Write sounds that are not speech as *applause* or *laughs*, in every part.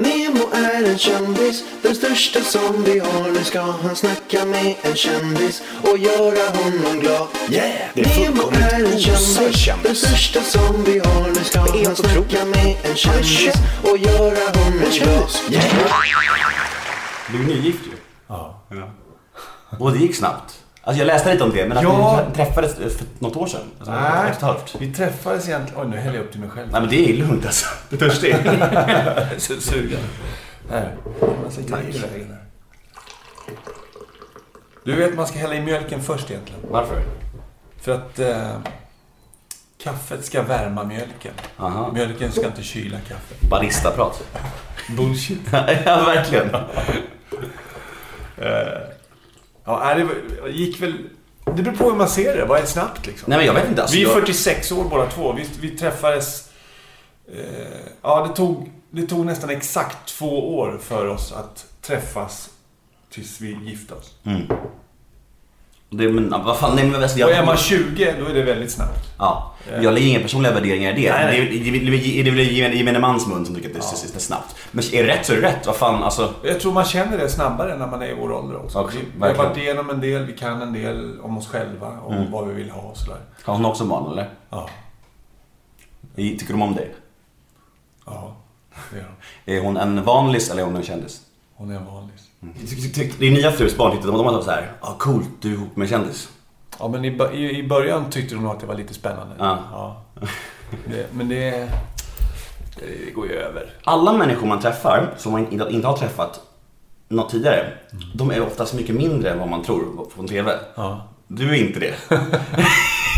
Nemo är en kändis, den största som vi har. Nu ska han snacka med en kändis och göra honom glad. Yeah, det är Nemo är en kändis, den största som vi har. Nu ska han snacka otroligt. med en kändis och göra honom glad. kändis. Du är nygift ju. Ja. Och det gick snabbt. Alltså jag läste lite om det, men att Ja. ni träffades för något år sedan. Alltså, och ett halvt. vi träffades egentligen... Oj, nu häller jag upp till mig själv. Nej men det är lugnt alltså. Du är törstig? *laughs* sugen. Här. Massa grejer i vägen här. Du vet, man ska hälla i mjölken först egentligen. Varför? För att eh, kaffet ska värma mjölken. Aha. Mjölken ska inte kyla kaffet. Baristaprat. Bullshit. *laughs* ja, verkligen. *laughs* Ja, det gick väl... Det beror på hur man ser det. Vad är snabbt liksom? Nej men jag vet inte. Alltså, vi är jag... 46 år båda två. Vi, vi träffades... Eh, ja, det tog, det tog nästan exakt två år för oss att träffas tills vi gifte oss. Mm. Det, men vad fan, nej men alltså, jag... Och är man 20, då är det väldigt snabbt. Ja, jag lägger inga personliga värderingar i det. Nej, nej. Det, är- det, är- det, är- det är väl gemene- mans mun som tycker att det det är snabbt. Men är det rätt så är det rätt. Vad fan, alltså. Jag tror man känner det snabbare när man är i vår ålder också. Också, vi, har varit igenom en del, vi kan en del om oss själva, om vad vi vill ha och sådär. Har hon också barn eller? Ja, Tycker de om dig? ja, det gör hon. Är hon en vanlis eller är hon en kändis? Hon är en vanlis. Din nya frus barn tyckte de, de var så här, ah, coolt, du är ihop med en kändis. Ja, men i, bö- i, i början tyckte de nog att det var lite spännande. Ja. Det, men det, det går ju över. Alla människor man träffar, som man inte, inte har träffat något tidigare, de är oftast mycket mindre än vad man tror från TV. Ja. Du är inte det. *laughs*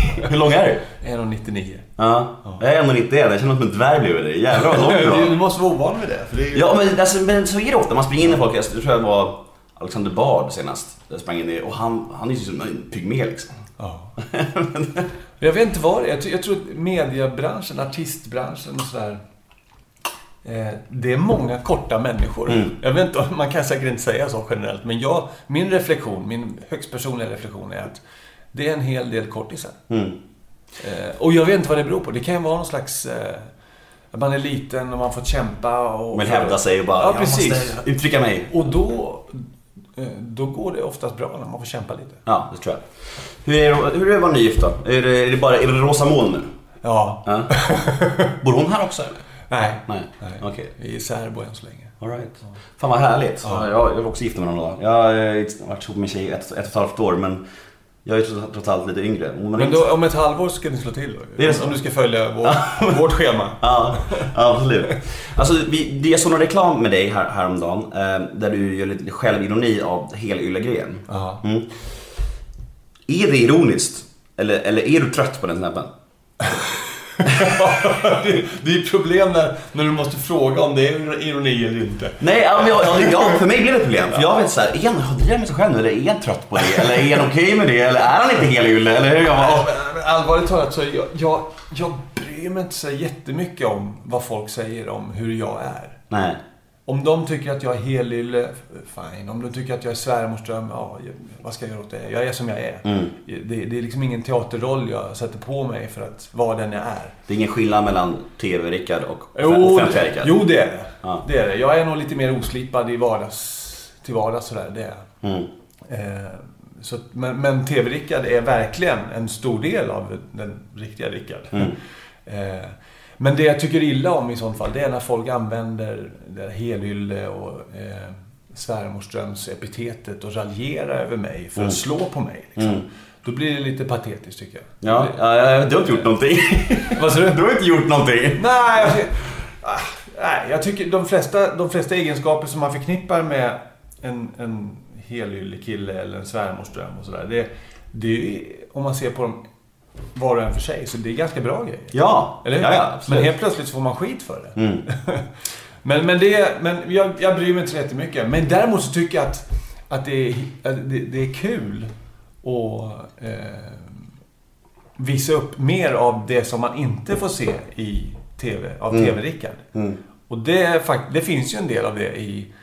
*laughs* Hur lång är du? 1,99. Ja, jag är 1,91. Jag känner mig som en dvärg bredvid dig. Jävlar vad lång du *laughs* Du var. måste vara ovan vid det. För det är, Ja, men, alltså, men så är det ofta. Man springer in i folk. Jag tror jag var Alexander Bard senast. Jag sprang in i och han, han är ju som en pygmé liksom. Ja. Men *laughs* jag vet inte vad det är. Jag, tror- att mediebranschen, artistbranschen och sådär. Eh, det är många korta människor. Mm. Jag vet inte, man kan säkert inte säga så generellt. Men jag, min reflektion, min högst personliga reflektion är att det är en hel del kortisar. Mm. Eh, och jag vet inte vad det beror på. Det kan ju vara någon slags... Eh, att man är liten och man får kämpa och... Men hävda sig och bara, Ja, jag precis. måste uttrycka mig. Och då, eh, då går det oftast bra när man får kämpa lite. Ja, det tror jag. Hur är, det- hur är det att vara nygift då? Är det, är det bara är det rosa moln nu? Ja. Ja. *laughs* Bor hon här också eller? Nej. Nej, Nej. okej. Vi är särbo än så länge. All right. Fan vad härligt. Ja. Jag, jag är också gift med någon dag. Jag har varit ihop med en tjej ett, ett och ett halvt år men jag är trots- allt lite yngre. Men då, om ett halvår ska ni slå till då? Om du ska följa vår, *laughs* vårt schema. Ja, absolut. Alltså, vi, jag såg någon reklam med dig här, häromdagen eh, där du gör lite självironi av helylle-grejen. Ja. Mm. Är det ironiskt? Eller, eller är du trött på den snabben? *laughs* *laughs* det, det är problem när, när du måste fråga om det är ironi eller inte. Nej, men jag, ja, ja, för mig blir det problem. För jag vet så här, är han driver med sig själv nu eller är han trött på det? Eller är han okej med det? Eller är han inte helylle? Eller hur? Jag allvarligt talat så jag, jag, jag bryr mig inte så jättemycket om vad folk säger om hur jag är. Nej. Om de tycker att jag är helylle, fine. Om de tycker att jag är svärmorsdröm, ja, vad ska jag göra åt det? Jag är som jag är. Mm. Det, det är liksom ingen teaterroll jag sätter på mig för att vara den jag är. Det är ingen skillnad mellan TV-Rickard och offentliga Rickard? jo, det är det. Ja. det är det. Jag är nog lite mer oslipad i vardags, till vardags sådär. Det är jag. Mm. Eh, så, men men TV-Rickard är verkligen en stor del av den riktiga Rickard. Mm. Eh, men det jag tycker illa om i sånt fall, det är när folk använder det helylle och eh, svärmorsdröms-epitetet och raljerar över mig för Mm. att slå på mig. Liksom. Mm. Då blir det lite patetiskt tycker jag. Ja, ja, du har inte gjort någonting. *laughs* Vad sa du? Du har inte gjort någonting. Nej, jag, ah, nej, jag tycker de flesta, de flesta egenskaper som man förknippar med en, en helyllekille eller en svärmorsdröm och sådär. Det, det är, om man ser på dem var och en för sig, så det är ganska bra grejer. Ja, Eller hur? ja, ja absolut. men helt plötsligt så får man skit för det. Mm. *laughs* Men, men, det, men jag, jag bryr mig inte så jättemycket. Men däremot så tycker jag att, att, det, är, att det, det är kul att eh, visa upp mer av det som man inte får se i TV, av Mm. TV-Rickard. Mm. Och det, det finns ju en del av det i,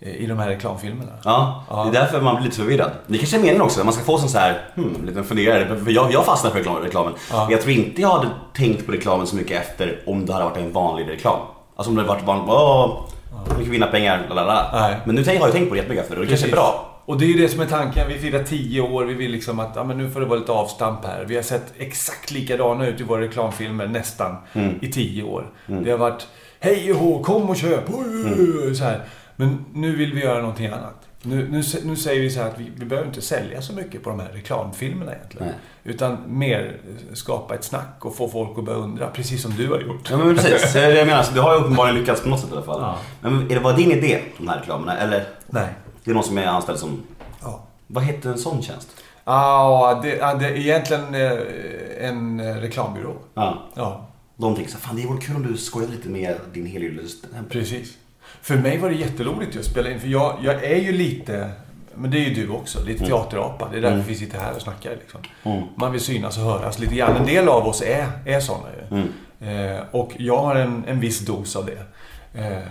i de här reklamfilmerna. Ja, Ja. det är därför man blir lite förvirrad. Det kanske är meningen också, man ska få sån så här, hmm, liten funderare. För jag, jag fastnar för reklam, reklamen. Ja. Men jag tror inte jag hade tänkt på reklamen så mycket efter om det hade varit en vanlig reklam. Alltså om det hade varit vanligt, åh, mycket får vinna pengar, lalala. Men nu har jag tänkt på det jättemycket efter och det kanske är bra. Och det är ju det som är tanken. Vi firar 10 år. Vi vill liksom att ja, men nu får det vara lite avstamp här. Vi har sett exakt likadana ut i våra reklamfilmer nästan Mm. i 10 år. Det har varit hej och kom och köp. Mm. Så här. Men nu vill vi göra någonting annat. Nu, nu, nu säger vi så här att vi, vi behöver inte sälja så mycket på de här reklamfilmerna egentligen. Nej. Utan mer skapa ett snack och få folk att börja undra. Precis som du har gjort. Ja men precis, det är det jag menar. Så du har ju uppenbarligen lyckats på något sätt i alla fall. Ja. Men är det, var din idé, de här reklamerna? Eller Nej. det är någon som är anställd som... Ja. Vad heter en sån tjänst? Ah, det, ja, det är egentligen eh, en eh, reklambyrå. Ja. Ja, De tänker så fan det vore kul om du skojade lite med din helylle. precis. För mig var det jätteroligt att spela in. För jag, jag är ju lite, men det är ju du också, lite teaterapa. Det är därför vi sitter här och snackar. Liksom. Mm. Man vill synas och höras lite grann. En del av oss är, är sådana ju. Mm. Eh, och jag har en, en viss dos av det. Eh,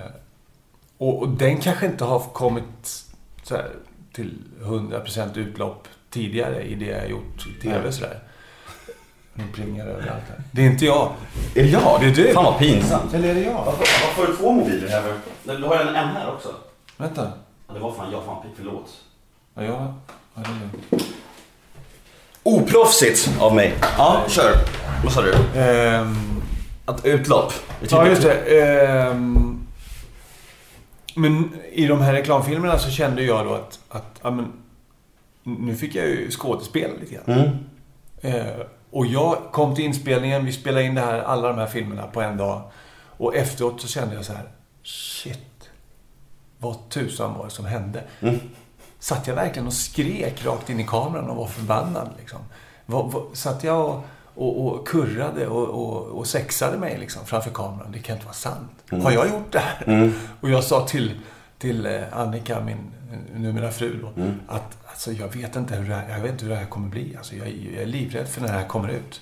och, och den kanske inte har kommit här, till 100% utlopp tidigare i det jag gjort i TV. Sådär. Nu plingar det överallt här. Det är inte jag. Är det jag? Det är du. Fan vad pinsamt. Eller är det jag? Varför, varför har du två mobiler här? Du har en, en här också. Vänta. Ja, det var fan jag, fan förlåt. Ja, jag... Ja, det är lugnt. Oproffsigt av mig. Ja, kör. Vad sa du? Ehm, Att utlopp. Det är ja, typ- just det. Ehm, men i de här reklamfilmerna så kände jag då att, att ja, men, nu fick jag ju skådespela lite grann. Mm. Eh, och jag kom till inspelningen, vi spelade in det här, alla de här filmerna på en dag. Och efteråt så kände jag så här, shit, vad tusan var det som hände? Mm. Satt jag verkligen och skrek rakt in i kameran och var förbannad liksom? Vad, vad, satt jag och, och, och kurrade och, och, och sexade mig liksom framför kameran? Det kan inte vara sant. Har jag gjort det här? Mm. Och jag sa till, till eh, Annika, min eh, numera fru då, Mm. att alltså, jag vet inte hur det här, jag vet inte hur det här kommer bli. Alltså, jag, jag är livrädd för när det här kommer ut.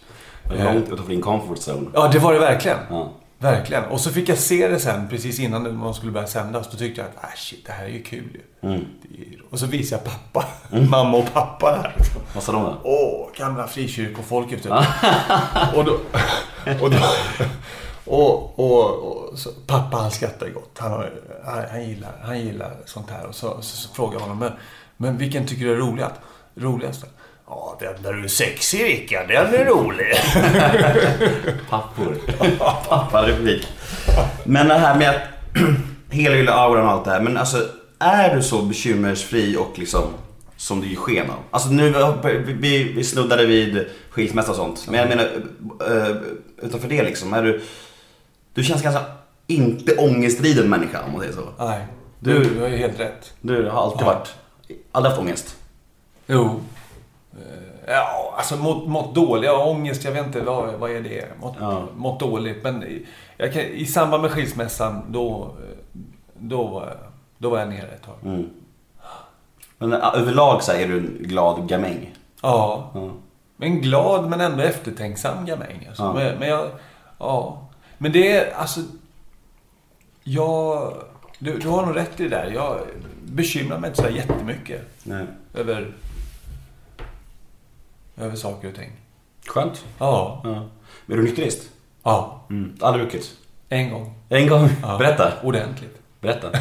Eh, Långt utanför din comfort zone. Ja, det var det verkligen. Ja. Verkligen. Och så fick jag se det sen, precis innan man skulle börja sändas. Då tyckte jag att, ah, shit, det här är ju kul ju. Mm. Och så visade jag pappa, *laughs* mamma och pappa där. Vad sa de då? Åh, gamla frikyrkofolket. Du. *laughs* och då... Och, då och, och, och så, pappa han skrattar gott. Han, har, han, han, gillar, han gillar sånt här. Och så, så, så frågar jag honom, men, men vilken tycker du är roligast? roligast? Ja, den där du är sexig Rickard, den är rolig. *laughs* Pappor. Papparepublik. Men det här med att *clears throat* helylle auran och allt det här. Men alltså, är du så bekymmersfri och liksom som du ger sken av? Alltså nu, vi, vi, vi snuddade vid skilsmässa och sånt. Men jag menar, uh, utanför det liksom. Är du, du känns ganska inte ångestriden människa om man säger så. Nej, du, du har ju helt rätt. Du har alltid Ja. varit, aldrig haft ångest. Jo. Eh, Ja, alltså mått, mått dåliga, ångest, jag vet inte, vad, vad är det? Mått, Ja. mått dåligt. Men i- kan, i samband med skilsmässan, då, då, då var jag nere ett tag. Mm. Men överlag så är du en glad gamäng. Ja, Ja. en glad men ändå eftertänksam gamäng. Alltså. Ja. Men, men jag, ja. Men det är, alltså, jag, du, du har nog rätt i det där. Jag bekymrar mig inte så jättemycket Nej. över, över saker och ting. Skönt. Ja, Ja. Är du nykterist? ja, Mm. Aldrig druckit? en gång. En gång? Ja. Berätta. Ordentligt. Berätta. Vad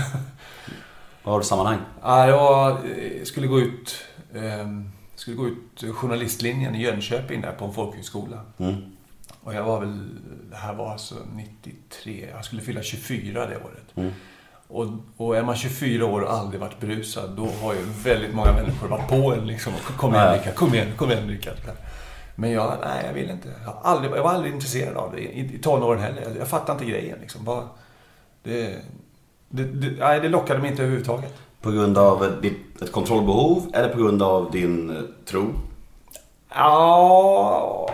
*laughs* har du sammanhang? Ja, jag eh, skulle gå ut, ehm, skulle gå ut journalistlinjen i Jönköping där på en folkhögskola. Mm. Och jag var väl, det här var alltså 93, jag skulle fylla 24 det året. Mm. Och, och är man 24 år och aldrig varit berusad, då har ju väldigt många människor varit på en liksom. Kom igen. Rickard, kom igen, kom igen Rickard. Men jag, nej jag vill inte. Jag, aldrig, jag var aldrig intresserad av det i, i tonåren heller. Jag, jag fattar inte grejen liksom. Bara, det, det, det, nej, det lockade mig inte överhuvudtaget. På grund av ditt, ett kontrollbehov eller på grund av din eh, tro? Ja,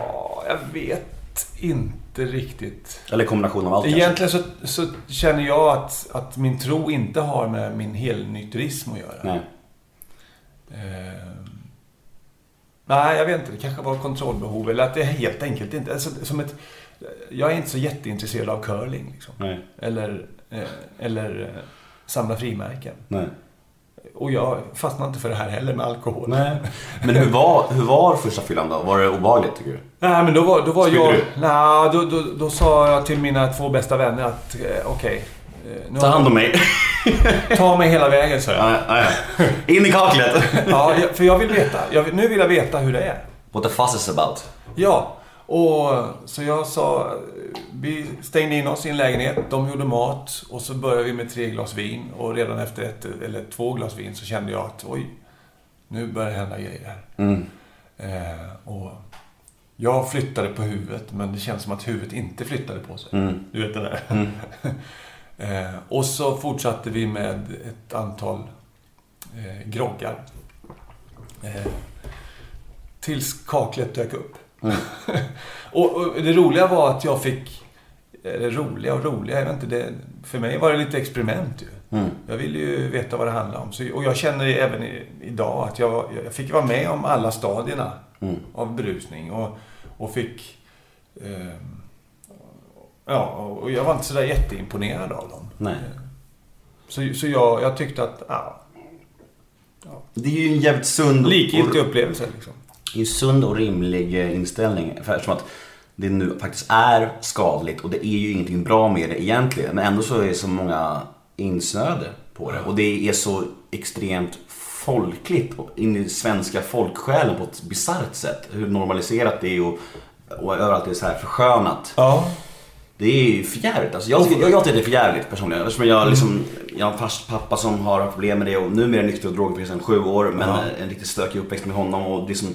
jag vet inte riktigt. Eller kombination av allt kanske? Egentligen så, så känner jag att, att min tro inte har med min helnykterism att göra. Nej. Eh, nej, jag vet inte. Det kanske var kontrollbehov eller att det helt enkelt inte... Alltså, som ett, jag är inte så jätteintresserad av curling. Liksom. Eller, eh, eller eh, samla frimärken. Nej. Och jag fastnar inte för det här heller med alkohol. Nej. *laughs* Men hur var, hur var första fyllan då? Var det obehagligt tycker du? Nej, men då var, då var Spydde jag... du? Nej, då, då, då sa jag till mina två bästa vänner att eh, okej. eh, nu Ta har- hand om mig. *laughs* Ta mig hela vägen, sa jag. Ja, ja, ja. In i kaklet. *laughs* Ja, för jag vill veta. Jag, nu vill jag veta hur det är. What the fuss is about. Ja, och så jag sa... Vi stängde in oss i en lägenhet, de gjorde mat och så började vi med tre glas vin. Och redan efter ett eller två glas vin så kände jag att oj, nu börjar det hända grejer här. Mm. Eh, och jag flyttade på huvudet, men det känns som att huvudet inte flyttade på sig. Mm. Du vet det där. *laughs* eh, och så fortsatte vi med ett antal eh, groggar. Eh, tills kaklet dök upp. Mm. *laughs* och, och det roliga var att jag fick... Eller roliga och roliga, jag vet inte. Det, för mig var det lite experiment ju. Mm. Jag ville ju veta vad det handlade om. Så, och jag känner det även i, idag att jag, jag fick vara med om alla stadierna Mm. av berusning. Och, och fick... Eh, ja, och jag var inte sådär jätteimponerad av dem. Nej. Så, så jag, jag tyckte att... Ja, Det är ju en jävligt sund... likgiltig upplevelse liksom. Det är ju sund och rimlig eh, inställning. Eftersom att det nu faktiskt är skadligt och det är ju ingenting bra med det egentligen. Men ändå så är så många insnöade på det. Och det är så extremt folkligt in i svenska folksjälen på ett bisarrt sätt. Hur normaliserat det är och, och överallt är det så här förskönat. Ja. Det är ju förjävligt. Alltså jag, tycker, jag, jag tycker det är förjävligt personligen. Eftersom jag, liksom, jag har en fars pappa som har problem med det och numera är nykter och drogfri sedan sju år. Men Ja. en riktigt stökig uppväxt med honom. Och det som,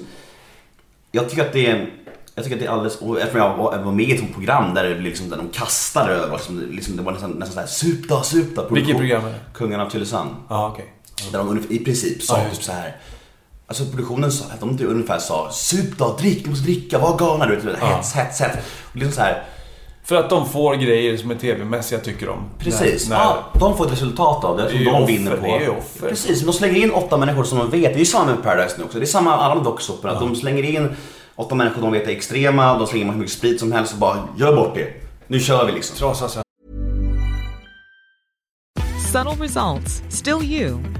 jag tycker att det är jag tycker att det är alldeles, och eftersom jag var, jag var med i ett sånt program där det liksom, där de kastade över. Liksom, liksom, det var nästan, nästan såhär, sup då, sup då. Vilket program är det? Kungarna av Tylösand. Ja, okej. Där de i princip sa just typ så här. Alltså produktionen sa, de ungefär sa Sup då, drick, du måste dricka, var galna du vet. Hets, hets, hets. Och liksom så här, För att de får grejer som är tv-mässiga tycker de. Precis, När, när, ja, de får ett resultat av det som de offer, vinner på. det är ju offer. Precis, de slänger in åtta människor som de vet. Det är ju samma med Paradise nu också. Det är samma alla de dokusåporna. att De slänger in åtta människor de vet är extrema. De slänger in hur mycket sprit som helst och bara gör bort det. Nu kör vi liksom. Trasa sen. Subtle results, still you,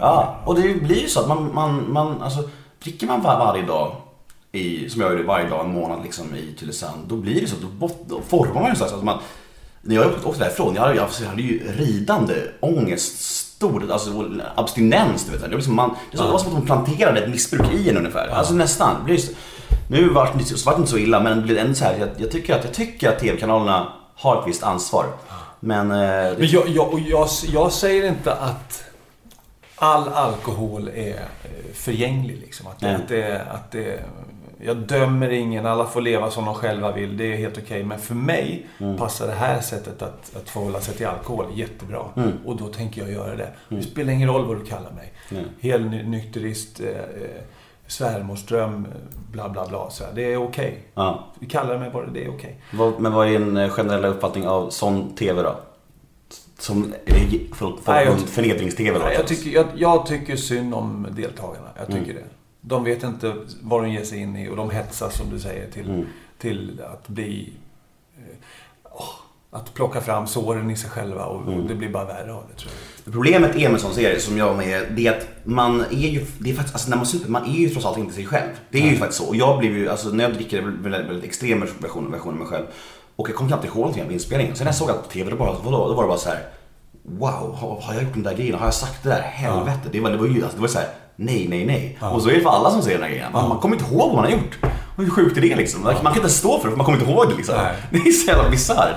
Ja, och det blir ju så att man, man, man alltså, dricker man var, varje dag, i, som jag gör varje dag en månad liksom, i Tylösand, då blir det så, då, bot- då formar man ju så. att man, när jag åkte därifrån, jag hade, jag hade ju ridande ångest, stor, alltså abstinens, du vet. Det var, liksom man, det var som att de planterade ett missbruk i en ungefär. Alltså nästan. Det blir så, nu var det, så var det inte så illa, men det blev ändå så här, jag, jag tycker att, jag tycker att tv-kanalerna har ett visst ansvar. Men... eh, det, Men jag, jag, jag, jag säger inte att all alkohol är eh, förgänglig. Liksom. Att, det, Nej. att, det, att det, jag dömer ingen, alla får leva som de själva vill. Det är helt okej. Men för mig Mm. passar det här sättet att, att förhålla sig till alkohol jättebra. Mm. Och då tänker jag göra det. Det spelar ingen roll vad du kallar mig. Nej. Helnykterist, eh, eh, svärmorsdröm, bla bla bla. Så det är okej. ja. Vi kallar mig bara det, är okej. Vad, men vad är din generella uppfattning av sån TV då? Som, Nej, jag- förnedrings-TV? Nej, jag, tycker, jag, jag tycker synd om deltagarna. Jag tycker Mm. det. De vet inte vad de ger sig in i och de hetsas, som du säger, till, Mm. till att bli... Åh, att plocka fram såren i sig själva och, Mm. och det blir bara värre av det, tror jag. Problemet är med sån serie som jag med, det är att man är ju, det är faktiskt, alltså när man super, man är ju trots allt inte sig själv. Det är ju faktiskt så. Och jag blev ju, alltså när jag dricker väldigt, väldigt extrem version, version av mig själv. Och jag kom knappt ihåg någonting av inspelningen. Sen när jag såg allt på TV, då, bara, vadå, då var det bara så här. Wow, har, har jag gjort den där grejen? Har jag sagt det där? Helvete. Det var, det var ju, alltså, det var så här. Nej, nej, nej. Och så är det för alla som ser den här grejen. Man, man kommer inte ihåg vad man har gjort. Hur sjukt är det liksom? Man kan inte stå för det för man kommer inte ihåg det liksom. Nej. *laughs* Det är så jävla bisarrt.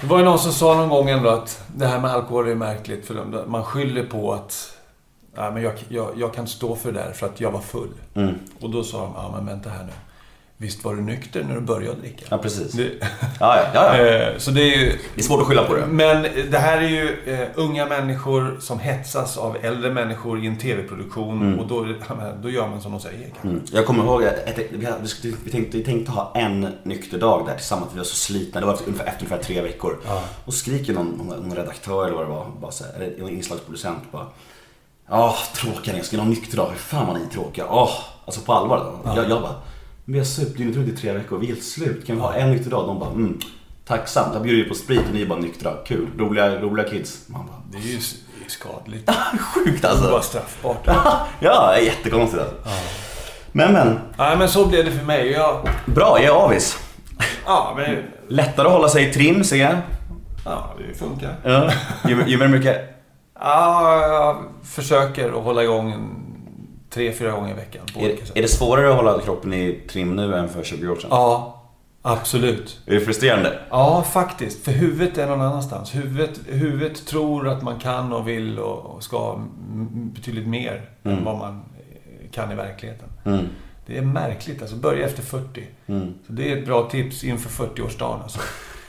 Det var ju någon som sa någon gång ändå att det här med alkohol är märkligt. För man skyller på att Nej, men jag, jag, jag kan stå för det där för att jag var full. Mm. Och då sa de, ja men vänta här nu. Visst var du nykter när du började dricka? Ja, precis. Det, *laughs* Ja, ja, ja, ja. eh, så det är ju... Det är svårt att skylla på det. Men det här är ju eh, unga människor som hetsas av äldre människor i en tv-produktion. Och då, ja, då gör man som de säger. Mm. Jag kommer ihåg att vi, tänkte, vi tänkte ha en nykter dag där tillsammans. Vi var så slitna. Det var ungefär, efter ungefär tre veckor. Och skriker någon, någon, redaktör eller vad det var, bara så här, eller inslagsproducent bara. Ja, tråkiga ni. Ska ni ha en nykter dag? Hur fan vad ni är tråkiga. Åh, alltså på allvar. Då. Jag, jag bara, men vi har supit dygnet runt i tre veckor. Vi är helt slut. Kan vi ha en nykter dag? De bara, mm. Tacksamt. Jag bjuder ju på sprit och ni är bara nyktra. Kul. Roliga, roliga kids. Man bara, Det är ju det är skadligt. *laughs* sjukt Det är bara alltså. straffbart. *laughs* ja, jättekonstigt alltså. Men men, Nej, men så blev det för mig. Jag, bra. Jag är avis. ja, men, Lättare att hålla sig i trim ser jag. ja, det funkar. Ja. Gör väldigt mycket. Ja, jag försöker att hålla igång tre, fyra gånger i veckan. Är, är det svårare att hålla kroppen i trim nu än för 20 år sedan? Ja, absolut. Är det frustrerande? Ja, faktiskt. För huvudet är någon annanstans. Huvudet, huvudet tror att man kan och vill och och ska betydligt mer än vad man eh, kan i verkligheten. Mm. Det är märkligt. Alltså, börja efter 40. Mm. Så det är ett bra tips inför 40-årsdagen. Alltså.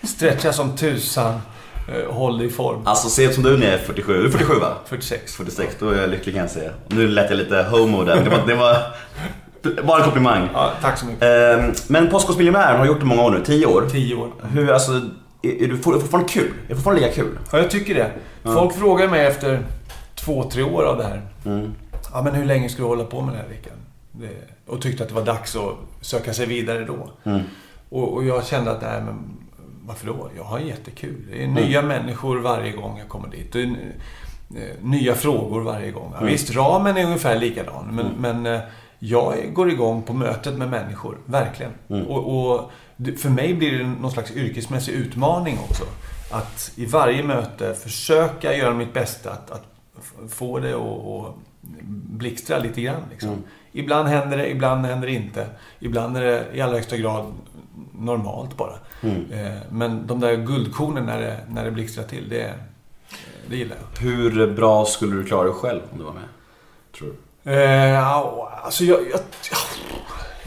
Stretcha som tusan. Eh, Håll dig i form. Alltså se ut som du när jag är 47. Du är 47 va? 46. 46, då är jag lycklig kan jag säga. Nu lät jag lite homo där, men det var, det var bara en komplimang. Ja, tack så mycket. Ehm, Men Postkodmiljonären har gjort det många år nu, 10 år. Tio år. Hur, alltså, är, är du fortfarande kul? Är det fortfarande lika kul? Ja, jag tycker det. Folk frågar mig efter två, tre år av det här. Mm. Ja, men hur länge ska du hålla på med det här, Rickard? Det- Och tyckte att det var dags att söka sig vidare då. Mm. Och, och jag kände att, nej men varför då? Jag har jättekul. Det är nya människor varje gång jag kommer dit. Det eh, nya frågor varje gång. Ja, Visst, ramen är ungefär likadan. Men, men eh, jag går igång på mötet med människor. Verkligen. Och, och det- för mig blir det någon slags yrkesmässig utmaning också. Att i varje möte försöka göra mitt bästa att, att få det att att blixtra lite grann. Liksom. Ibland händer det, ibland händer det inte. Ibland är det i allra högsta grad normalt bara. Eh, Men de där guldkornen när det, när det blixtrar till, det, det gillar jag. Hur bra skulle du klara dig själv om du var med? Tror du? Eh, alltså jag... Jag,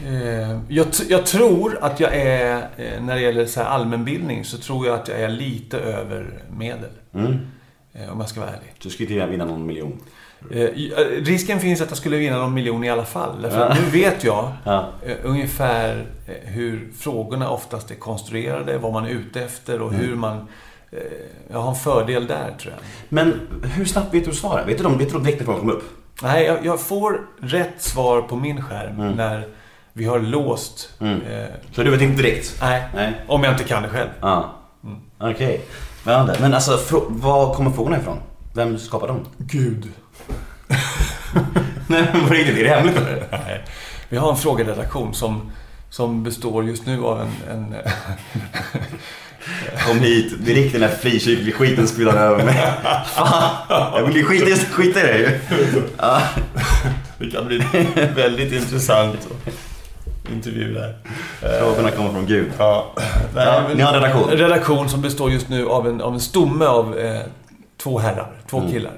eh, jag, jag tror att jag är, eh, när det gäller så allmänbildning, så tror jag att jag är lite över medel. Mm. Eh, om jag ska vara ärlig. Du skulle inte vinna någon miljon. Eh, eh, risken finns att jag skulle vinna någon miljon i alla fall. Därför att nu vet jag Ja. eh, ungefär hur frågorna oftast är konstruerade, vad man är ute efter och hur man... Eh, jag har en fördel där, tror jag. Men hur snabbt vet du svaren? Vet du, de, vet du direkt när frågan kommer upp? Nej, jag, jag får rätt svar på min skärm när vi har låst... Mm. Eh, Så du vet inte direkt? nej, Nej. om jag inte kan det själv. Ja. Okej. Spännande. Men alltså, var kommer frågorna ifrån? Vem skapar dem? Gud. *laughs* Nej men på riktigt, är det hemligt eller? Nej. Vi har en frågeredaktion som, som består just nu av en... en *laughs* Kom hit, direkt den där frikyrklig skiten spiller över mig. *laughs* Fan, jag vill ju skita, skita i det ju. Ja. det kan bli väldigt intressant intervju där. Frågorna kommer från Gud. Ja. Ja, ni har en redaktion. En redaktion som består just nu av en, av en stomme av eh, två herrar, två Mm. killar.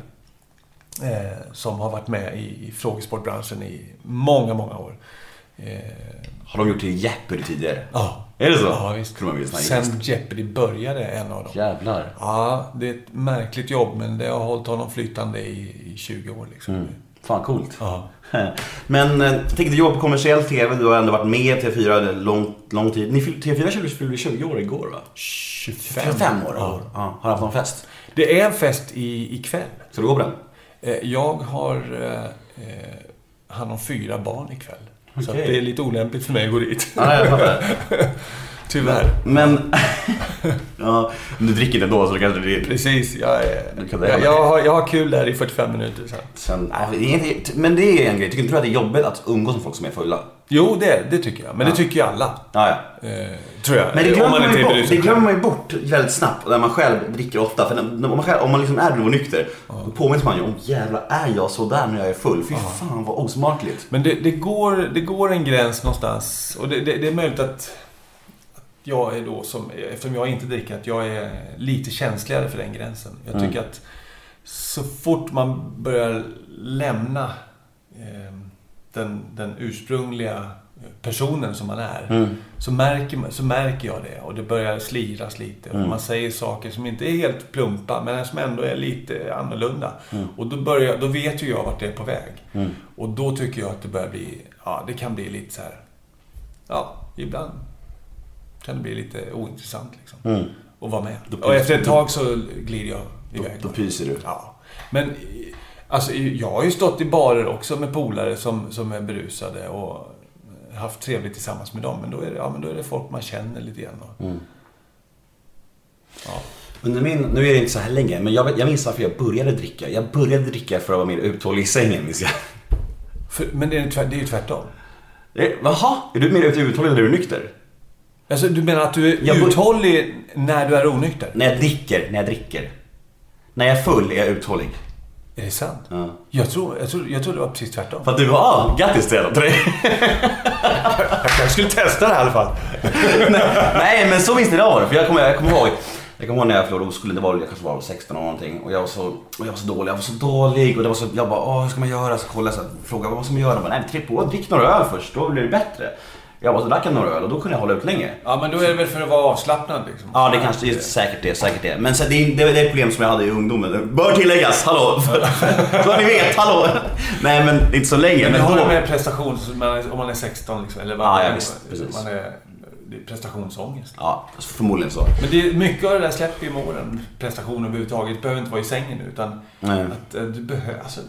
Eh, som har varit med i, i frågesportbranschen i många, många år. Eh, Har de gjort till Jeopardy tidigare? ja. Är det så? Ja, visst. Sen Jeopardy började, en av dem. Jävlar. Ja, det är ett märkligt jobb, men det har hållit honom flytande i, i 20 år. Liksom. Mm. Fan coolt. Ja. *laughs* Men eh, jag tänkte, du jobbar på kommersiell TV, du har ändå varit med i TV4 lång, lång tid. Ni fyll- TV4 fyllde- fyllde 20 år igår va? 25. 25 år? Ja. Ja. Har du haft någon fest? Det är en fest i, ikväll. Ska du gå på den? Eh, Jag har eh, eh, hand om fyra barn ikväll. Så att Okej. det är lite olämpligt för mig att gå dit. Fattar. *laughs* Tyvärr. Men... *laughs* ja, men du dricker inte ändå så du kanske det Precis. Jag, är, jag, hemma. jag, har, jag har kul där i 45 minuter. Så. Sen, ja, inte- men det är en grej. Tycker inte du att det är jobbigt att umgås med folk som är fulla? Jo, det, det tycker jag. Men Ja. det tycker ju alla. Ja, ja. Eh, tror jag. Men det Om glömmer man, är bort, det glömmer man ju bort väldigt snabbt när man själv dricker ofta. För när man, själv, om man liksom är nykter, då påminns man ju om jävlar, är jag så där när jag är full? Fy fan vad osmakligt. Men det, det, går, det går en gräns någonstans. Och det, det, det är möjligt att jag är då som, eftersom jag inte dricker, att jag är lite känsligare för den gränsen. Jag Mm. tycker att så fort man börjar lämna eh, den, den ursprungliga personen som man är, Mm. så, märker, man- så märker jag det. Och det börjar sliras lite. Mm. Och man säger saker som inte är helt plumpa, men som ändå är lite annorlunda. Mm. Och då, börjar, då vet ju jag vart det är på väg. Mm. Och då tycker jag att det börjar bli, ja det kan bli lite så här. Ja, ibland kan det bli lite ointressant liksom. Mm. Att vara med. Då Och efter ett tag så glider jag Då, iväg. då pyser du. Ja. Men alltså, jag har ju stått i barer också med polare som, som är berusade och haft trevligt tillsammans med dem. Men då är det, ja, men då är det folk man känner lite grann. Och, Mm. ja. Under min, nu är det inte så här länge, men jag, jag minns varför jag började dricka. Jag började dricka för att vara mer uthållig i sängen, minns jag. För, men det är, tvärt, det är ju tvärtom. Eh, Jaha, är du mer uthållig när du är nykter? Alltså, du menar att du är Jag uthållig när du är onykter? När jag dricker, när jag dricker. När jag är full är jag uthållig. Är det sant? Ja. Jag, tror, jag, tror, jag tror det var precis tvärtom. För att du var, ah, grattis till dig. *laughs* Jag kanske skulle testa det här i alla fall. *laughs* Nej, men så minns var det. För jag kommer, jag kommer ihåg, jag kommer ihåg när jag förlorade oskulden, det var jag kanske var 16 eller någonting. Och jag var så, och jag var så dålig, jag var så dålig. Och det var så, jag bara, åh hur ska man göra? Så kollade jag frågade vad ska man göra? Jag bara, nej tryck på, drick några öl först, då blir det bättre. Jag bara, så drack jag några öl och då kunde jag hålla ut länge. Ja, men då är det väl för att vara avslappnad liksom. Ja, det kanske det är säkert det, säkert det. Men så, det, är, det är det problem som jag hade i ungdomen. Det Bör tilläggas, hallå! *laughs* Så ni vet, hallå! Nej men inte så länge. Men Men har då... det med prestation, om man är 16 liksom, eller vad Ja, ja, visst, precis. Man är, prestationsångest. Ja, förmodligen så. Men det är, mycket av det där släpper ju med åren. Prestation överhuvudtaget. Det behöver inte vara i sängen utan Nej. att eh, du, behö, alltså,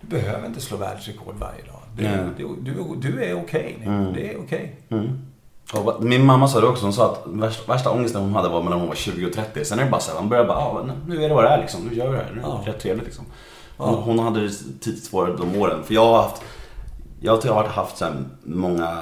du behöver inte slå världsrekord varje dag. Du, du är okej. Mm. Det är okej. Och vad- min mamma sa det också, hon sa att värsta, värsta ångesten hon hade var när hon var 20 och 30. Sen är det bara så här, man börjar bara, ah, nu är det vad det är liksom. Nu gör vi det här. Nu är det Ja. rätt trevligt liksom. Ja. Hon, hon hade det tidigt svårare de åren. För jag har haft, jag tror jag har haft så här många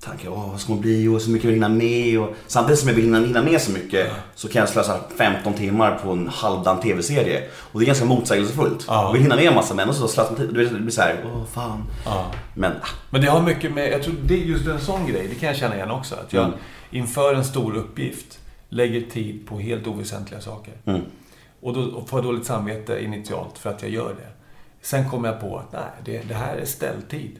tankar, åh vad ska man bli och så mycket jag vill hinna med. Och, samtidigt som jag vill hinna, hinna med så mycket så kan jag slösa 15 timmar på en halvdan tv-serie. Och det är ganska motsägelsefullt. Ja. Jag vill hinna med en massa men så slösar man tid. Det blir såhär, åh fan. Ja. Men ah, Men det har mycket med, jag tror det är just en sån grej, det kan jag känna igen också. Att jag Mm. inför en stor uppgift lägger tid på helt oväsentliga saker. mm. Och då och får jag dåligt samvete initialt för att jag gör det. Sen kommer jag på att nej, det, det här är ställtid.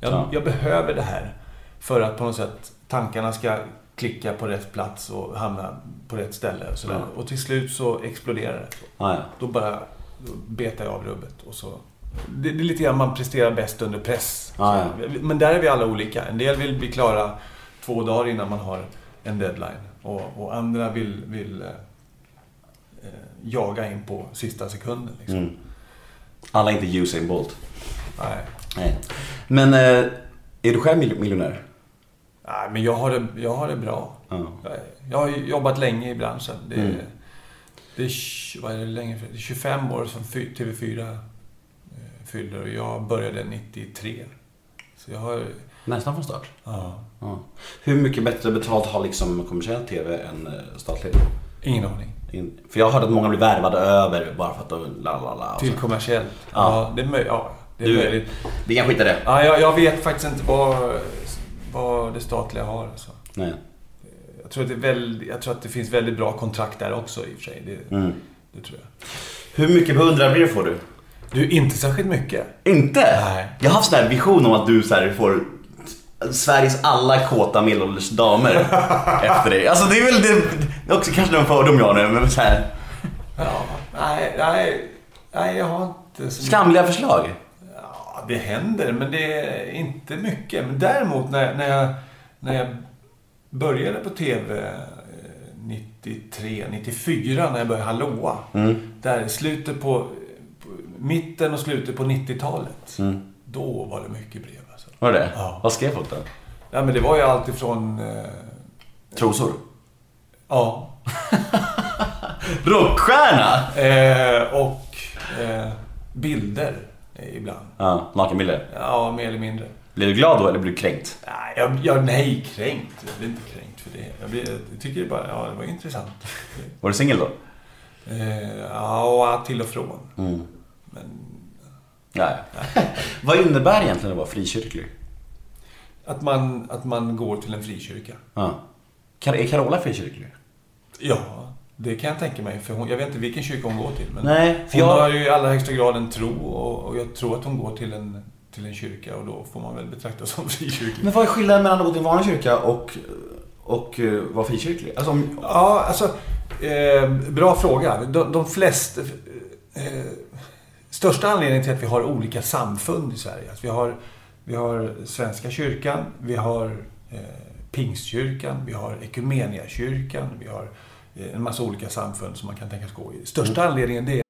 Jag, Ja. jag behöver det här för att på något sätt tankarna ska klicka på rätt plats och hamna på rätt ställe. Och, sådär. Ja. och till slut så exploderar det. Ah, ja. Då bara då betar jag av rubbet. Och så, det, det är lite grann man presterar bäst under press. Ja, Men där är vi alla olika. En del vill bli klara två dagar innan man har en deadline. Och, och andra vill, vill eh, eh, jaga in på sista sekunden. Liksom. Mm. Alla är inte Usain Bolt. Nej. Nej. Men eh, är du själv mil- miljonär? Nej, men jag har det, jag har det bra. Ja. Jag, har jobbat länge i branschen. Det, är- Mm. det, är, vad är det, länge, det är 25 år som fy- TV4 eh, fyller och jag började 93. Så jag har... Nästan från start. Ja, Ja. Hur mycket bättre betalt har liksom kommersiell TV än eh, statlig? ingen aning. In- För jag har hört att många blir värvade över bara för att de la la la. Till kommersiellt? Ja. Ja, det är, möj- ja, det är Du- möjligt. Vi kan skita i det. Ja, jag, jag vet faktiskt inte vad, vad det statliga har. Alltså. Nej. Jag, tror att det är väldigt, jag tror att det finns väldigt bra kontrakt där också i och för sig. Det, Mm. det tror jag. Hur mycket beundrarbrev får du? Du, inte särskilt mycket. Inte? Nej. Jag har haft sån här vision om att du så här får Sveriges alla kåta medelålders damer *laughs* efter dig. Alltså det är väl det, det är också kanske en fördom jag har nu, men så här. Ja, nej, nej, nej, jag har inte så Skamliga förslag. Ja, det händer, men det är inte mycket. Men däremot när, när, jag, när jag började på TV eh, 93, 94, när jag började Hallåa. Mm. Där slutet på, på mitten och slutet på 90-talet. Mm. Då var det mycket brev. Alltså. Var det? Ja. Vad skrev folk då? Ja, men det var ju allt ifrån... Eh, Trosor? ja. *laughs* Rockstjärna? Eh, och eh, bilder ibland. Ja, nakenbilder. Ja, mer eller mindre. Blir du glad då eller blir du kränkt? Nej, jag, jag, nej, kränkt. Jag blir inte kränkt för det. Jag, blir, jag tycker det bara, ja, det var intressant. *laughs* Var du singel då? Eh, ja, till och från. Mm. Men Nej. *laughs* Vad innebär egentligen att vara frikyrklig? att man, att man går till en frikyrka. Ja. Är Carola frikyrklig? Ja, det kan jag tänka mig. För hon, jag vet inte vilken kyrka hon går till. Men Nej, hon jag- har ju i allra högsta grad en tro och, och jag tror att hon går till en, till en kyrka och då får man väl betrakta som *laughs* frikyrklig. Men vad är skillnaden mellan att gå till en vanlig kyrka och, och eh, vara frikyrklig? Alltså, om, Ja, alltså. Eh, bra fråga. De, de flesta... Eh, största anledningen till att vi har olika samfund i Sverige. Att vi, har, vi har Svenska kyrkan, vi har eh, Pingstkyrkan, vi har Ekumeniakyrkan, vi har en massa olika samfund som man kan tänkas gå i. Största anledningen det är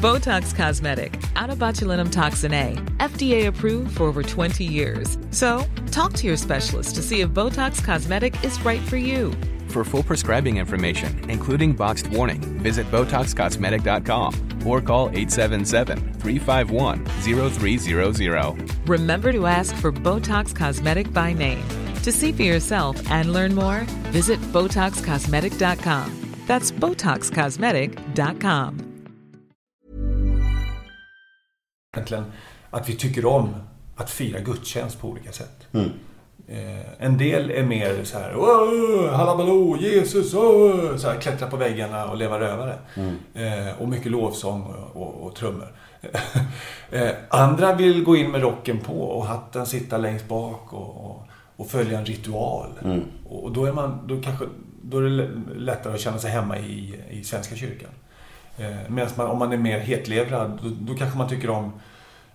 Botox Cosmetic, out of botulinum toxin A, FDA approved for over 20 years. So, talk to your specialist to see if Botox Cosmetic is right for you. For full prescribing information, including boxed warning, visit BotoxCosmetic.com or call 877-351-0300. Remember to ask for Botox Cosmetic by name. To see for yourself and learn more, visit BotoxCosmetic.com. That's BotoxCosmetic.com. egentligen att vi tycker om att fira gudstjänst på olika sätt. Eh, en del är mer så här, "Åh, halabaloo, Jesus, åh", så här, klättra på väggarna och leva rövare. Eh, och mycket lovsång och, och, och trummor. *laughs* eh, andra vill gå in med rocken på och hatten sitta längst bak och, och, och följa en ritual. Och, och då är man, då kanske, då är det lättare att känna sig hemma i, i Svenska kyrkan. Eh, Medan man, om man är mer hetlevrad, då, då kanske man tycker om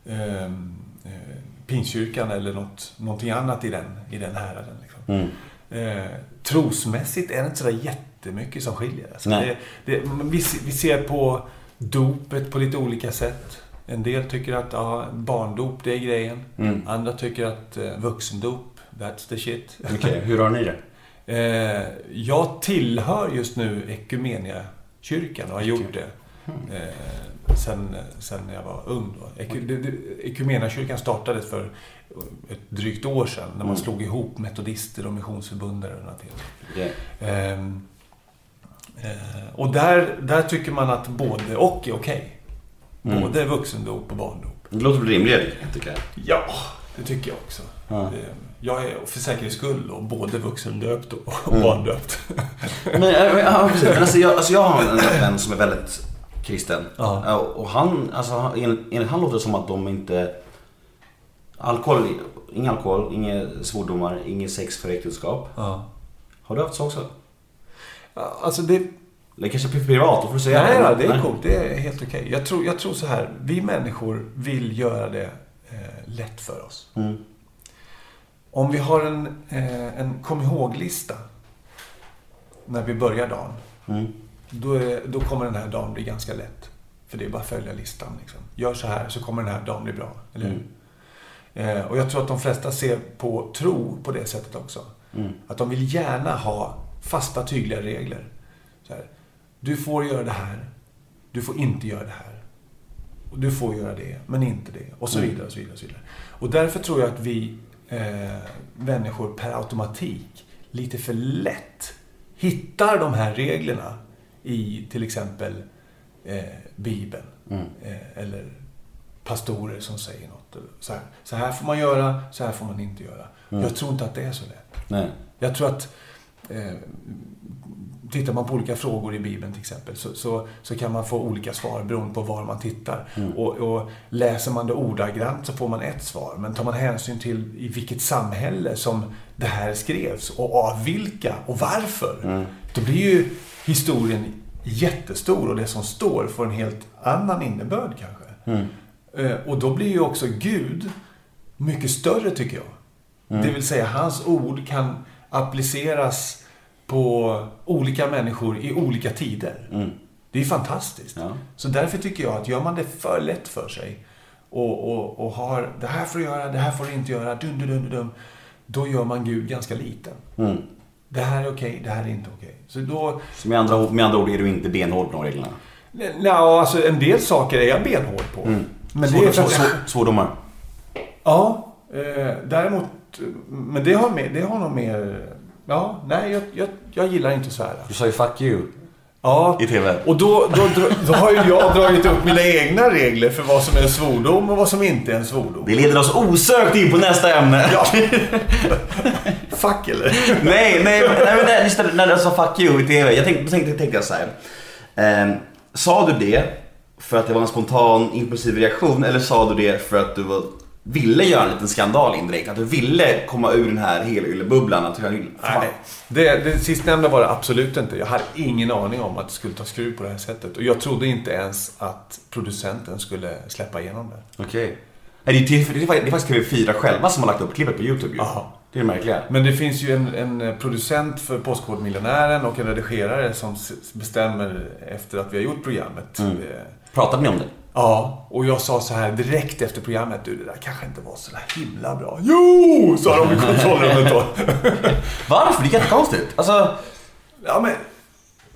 eh, eh, Pingstkyrkan eller något, någonting annat i den, i den häraden. Liksom. Eh, trosmässigt är det inte sådär jättemycket som skiljer. Alltså det, det, vi, vi ser på dopet på lite olika sätt. En del tycker att ja, barndop, det är grejen. Andra tycker att eh, vuxendop, that's the shit. Okej, hur har ni det? Eh, jag tillhör just nu Ekumeniakyrkan och har gjort det. Eh, sen, sen jag var ung. Då. Ekumeniakyrkan startades för ett drygt år sedan när man slog ihop metodister och missionsförbundare. och. Okej. Ehm, eh, och där, där tycker man att både och är okej. Både vuxendop och barndop. Det låter rimligt, tycker jag. Ja, det tycker jag också. Ja. Eh, Jag är för säkerhets skull då, både vuxendöpt och och barndöpt. *laughs* Men, ja, precis. Men alltså, jag, alltså, jag har en vän som är väldigt kristen. Ja. Och han, alltså, enligt, enligt han låter det som att de inte... Alkohol, ingen alkohol, inga svordomar, inget sex för äktenskap. Ja. Har du haft så också? Alltså det, Eller kanske privat, då får du säga nej, då, det är Nej. coolt. Det är helt okej. Jag, tror, jag tror så här. Vi människor vill göra det eh, lätt för oss. Mm. Om vi har en, eh, en kom ihåg-lista när vi börjar dagen. Mm. Då, är, då kommer den här dagen bli ganska lätt. För det är bara att följa listan. Liksom. Gör så här så kommer den här dagen bli bra. Eller hur? Eh, och jag tror att de flesta ser på tro på det sättet också. Att de vill gärna ha fasta, tydliga regler. Här, du får göra det här. Du får inte göra det här. Och du får göra det, men inte det. Och så vidare. Och så vidare, och så vidare. Och därför tror jag att vi eh, människor per automatik lite för lätt hittar de här reglerna i till exempel eh, Bibeln. Eh, eller pastorer som säger något. Så här, så här får man göra, så här får man inte göra. Jag tror inte att det är så lätt. Nej. Jag tror att eh, tittar man på olika frågor i Bibeln till exempel så, så, så kan man få olika svar beroende på var man tittar. Och, och läser man det ordagrant så får man ett svar. Men tar man hänsyn till i vilket samhälle som det här skrevs och av vilka och varför. Då blir ju historien jättestor och det som står får en helt annan innebörd kanske. Eh, och då blir ju också Gud mycket större tycker jag. Det vill säga, hans ord kan appliceras på olika människor i olika tider. Det är fantastiskt. Ja. Så därför tycker jag att gör man det för lätt för sig och, och, och har det här får du göra, det här får du inte göra, dun, dun, dun, dun, då gör man Gud ganska liten. Det här är okej, det här är inte okej. Så då, Så med andra, med andra ord är du inte benhård på de reglerna? nej, alltså en del saker är jag benhård på. Men det är Svår, för svår, svår, svordomar? Ja, eh, däremot... Men det har, mer, det har nog mer... Ja, nej, jag, jag, jag gillar inte att svära. Du sa ju 'fuck you' Ja, i TV. och då, då, då, då har ju jag dragit upp mina egna regler för vad som är en svordom och vad som inte är en svordom. Det leder oss osökt in på nästa ämne. Ja. *laughs* Fuck eller? nej, nej, nej men det- just det, när du sa 'fuck you' i TV. Jag tänkte, tänkte, tänkte jag så här. Ehm, sa du det för att det var en spontan impulsiv reaktion eller sa du det för att du var, ville göra en liten skandal indirekt? Att du ville komma ur den här helylle-bubblan? Att du. Nej, det, det sistnämnda var det absolut inte. Jag hade ingen aning om att det skulle ta skruv på det här sättet. Och jag trodde inte ens att producenten skulle släppa igenom det. Okej. Nej, det, är, det, är, det är faktiskt TV4 själva som har lagt upp klippet på YouTube ju. Jaha. Det är det märkliga. Men det finns ju en, en producent för Postkodmiljonären och en redigerare som bestämmer efter att vi har gjort programmet. Mm. Pratade ni om det? Ja, och jag sa så här direkt efter programmet. Du, det där kanske inte var så där himla bra. Jo, sa de i kontrollrummet då. *laughs* Varför? Det är jättekonstigt. Alltså, Ja, men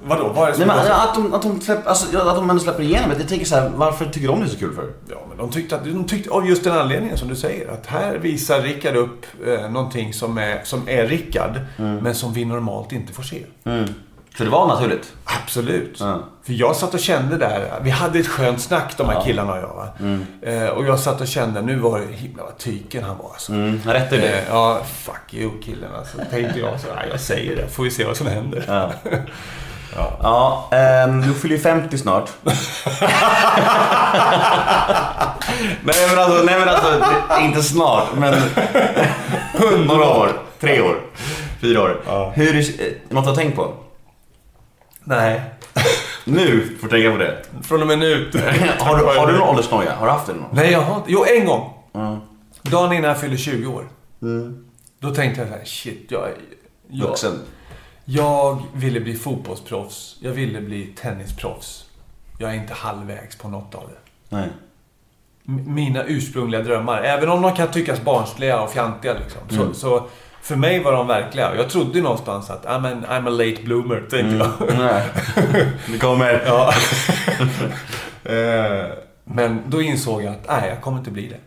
vadå? Vad är det nej, som men, var så- att, de, att, de släpp, alltså, att de ändå släpper igenom det. Jag tänker så här, varför tycker de det är så kul för? Ja, men de tyckte, att, de tyckte av just den anledningen som du säger. Att här visar Rickard upp eh, någonting som är, som är Rickard, men som vi normalt inte får se. Så det var naturligt? Absolut. Ja. För jag satt och kände där, vi hade ett skönt snack de här Ja. killarna och jag. Va? Eh, och jag satt och kände, nu var det himla vad tyken han var alltså. Mm, rätt i det. Eh, ja, fuck you killen alltså. Tänkte jag så, jag säger det, får vi se vad som händer. Ja. *laughs* Ja, ehm, du fyller ju 50 snart. *laughs* nej men alltså, nej, men alltså inte snart, men *laughs* några år. Tre år. Fyra år. Ja. Hur, är- eh, något du har tänkt på? Nej. *laughs* Nu får du tänka på det. Från och med nu. *laughs* har, du, har du någon åldersnoja? Har du haft det någon? Nej, jag har inte. Jo, en gång. Mm. Dagen innan jag fyllde 20 år. Då tänkte jag så här, shit, jag... jag Vuxen? Jag ville bli fotbollsproffs. Jag ville bli tennisproffs. Jag är inte halvvägs på något av det. Nej. M- Mina ursprungliga drömmar, även om de kan tyckas barnsliga och fjantiga liksom. Så, Mm. så för mig var de verkliga. Jag trodde någonstans att I'm, an, I'm a late bloomer, tänkte jag. Nej. *laughs* Det kommer. Ja. *laughs* Eh, Men då insåg jag att nej, jag kommer inte bli det.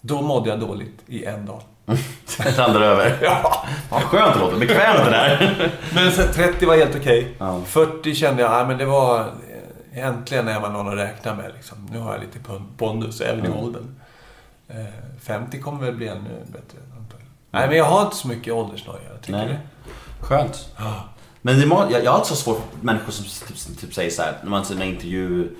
Då mådde jag dåligt i en dag. Sen rann det över. Ja. Vad skönt det låter. Bekvämt det där. *laughs* Men sen 30 var helt okej. Ja. 40 kände jag, nej men det var... eh, Äntligen är man någon att räkna med liksom. Nu har jag lite pon- pondus även i åldern. Eh, 50 kommer väl bli ännu bättre. Nej men jag har inte så mycket åldersnoja. Tycker Nej. du? Skönt. Men det jag, jag har alltid så svårt för människor som typ, typ säger så här, när man ser en intervju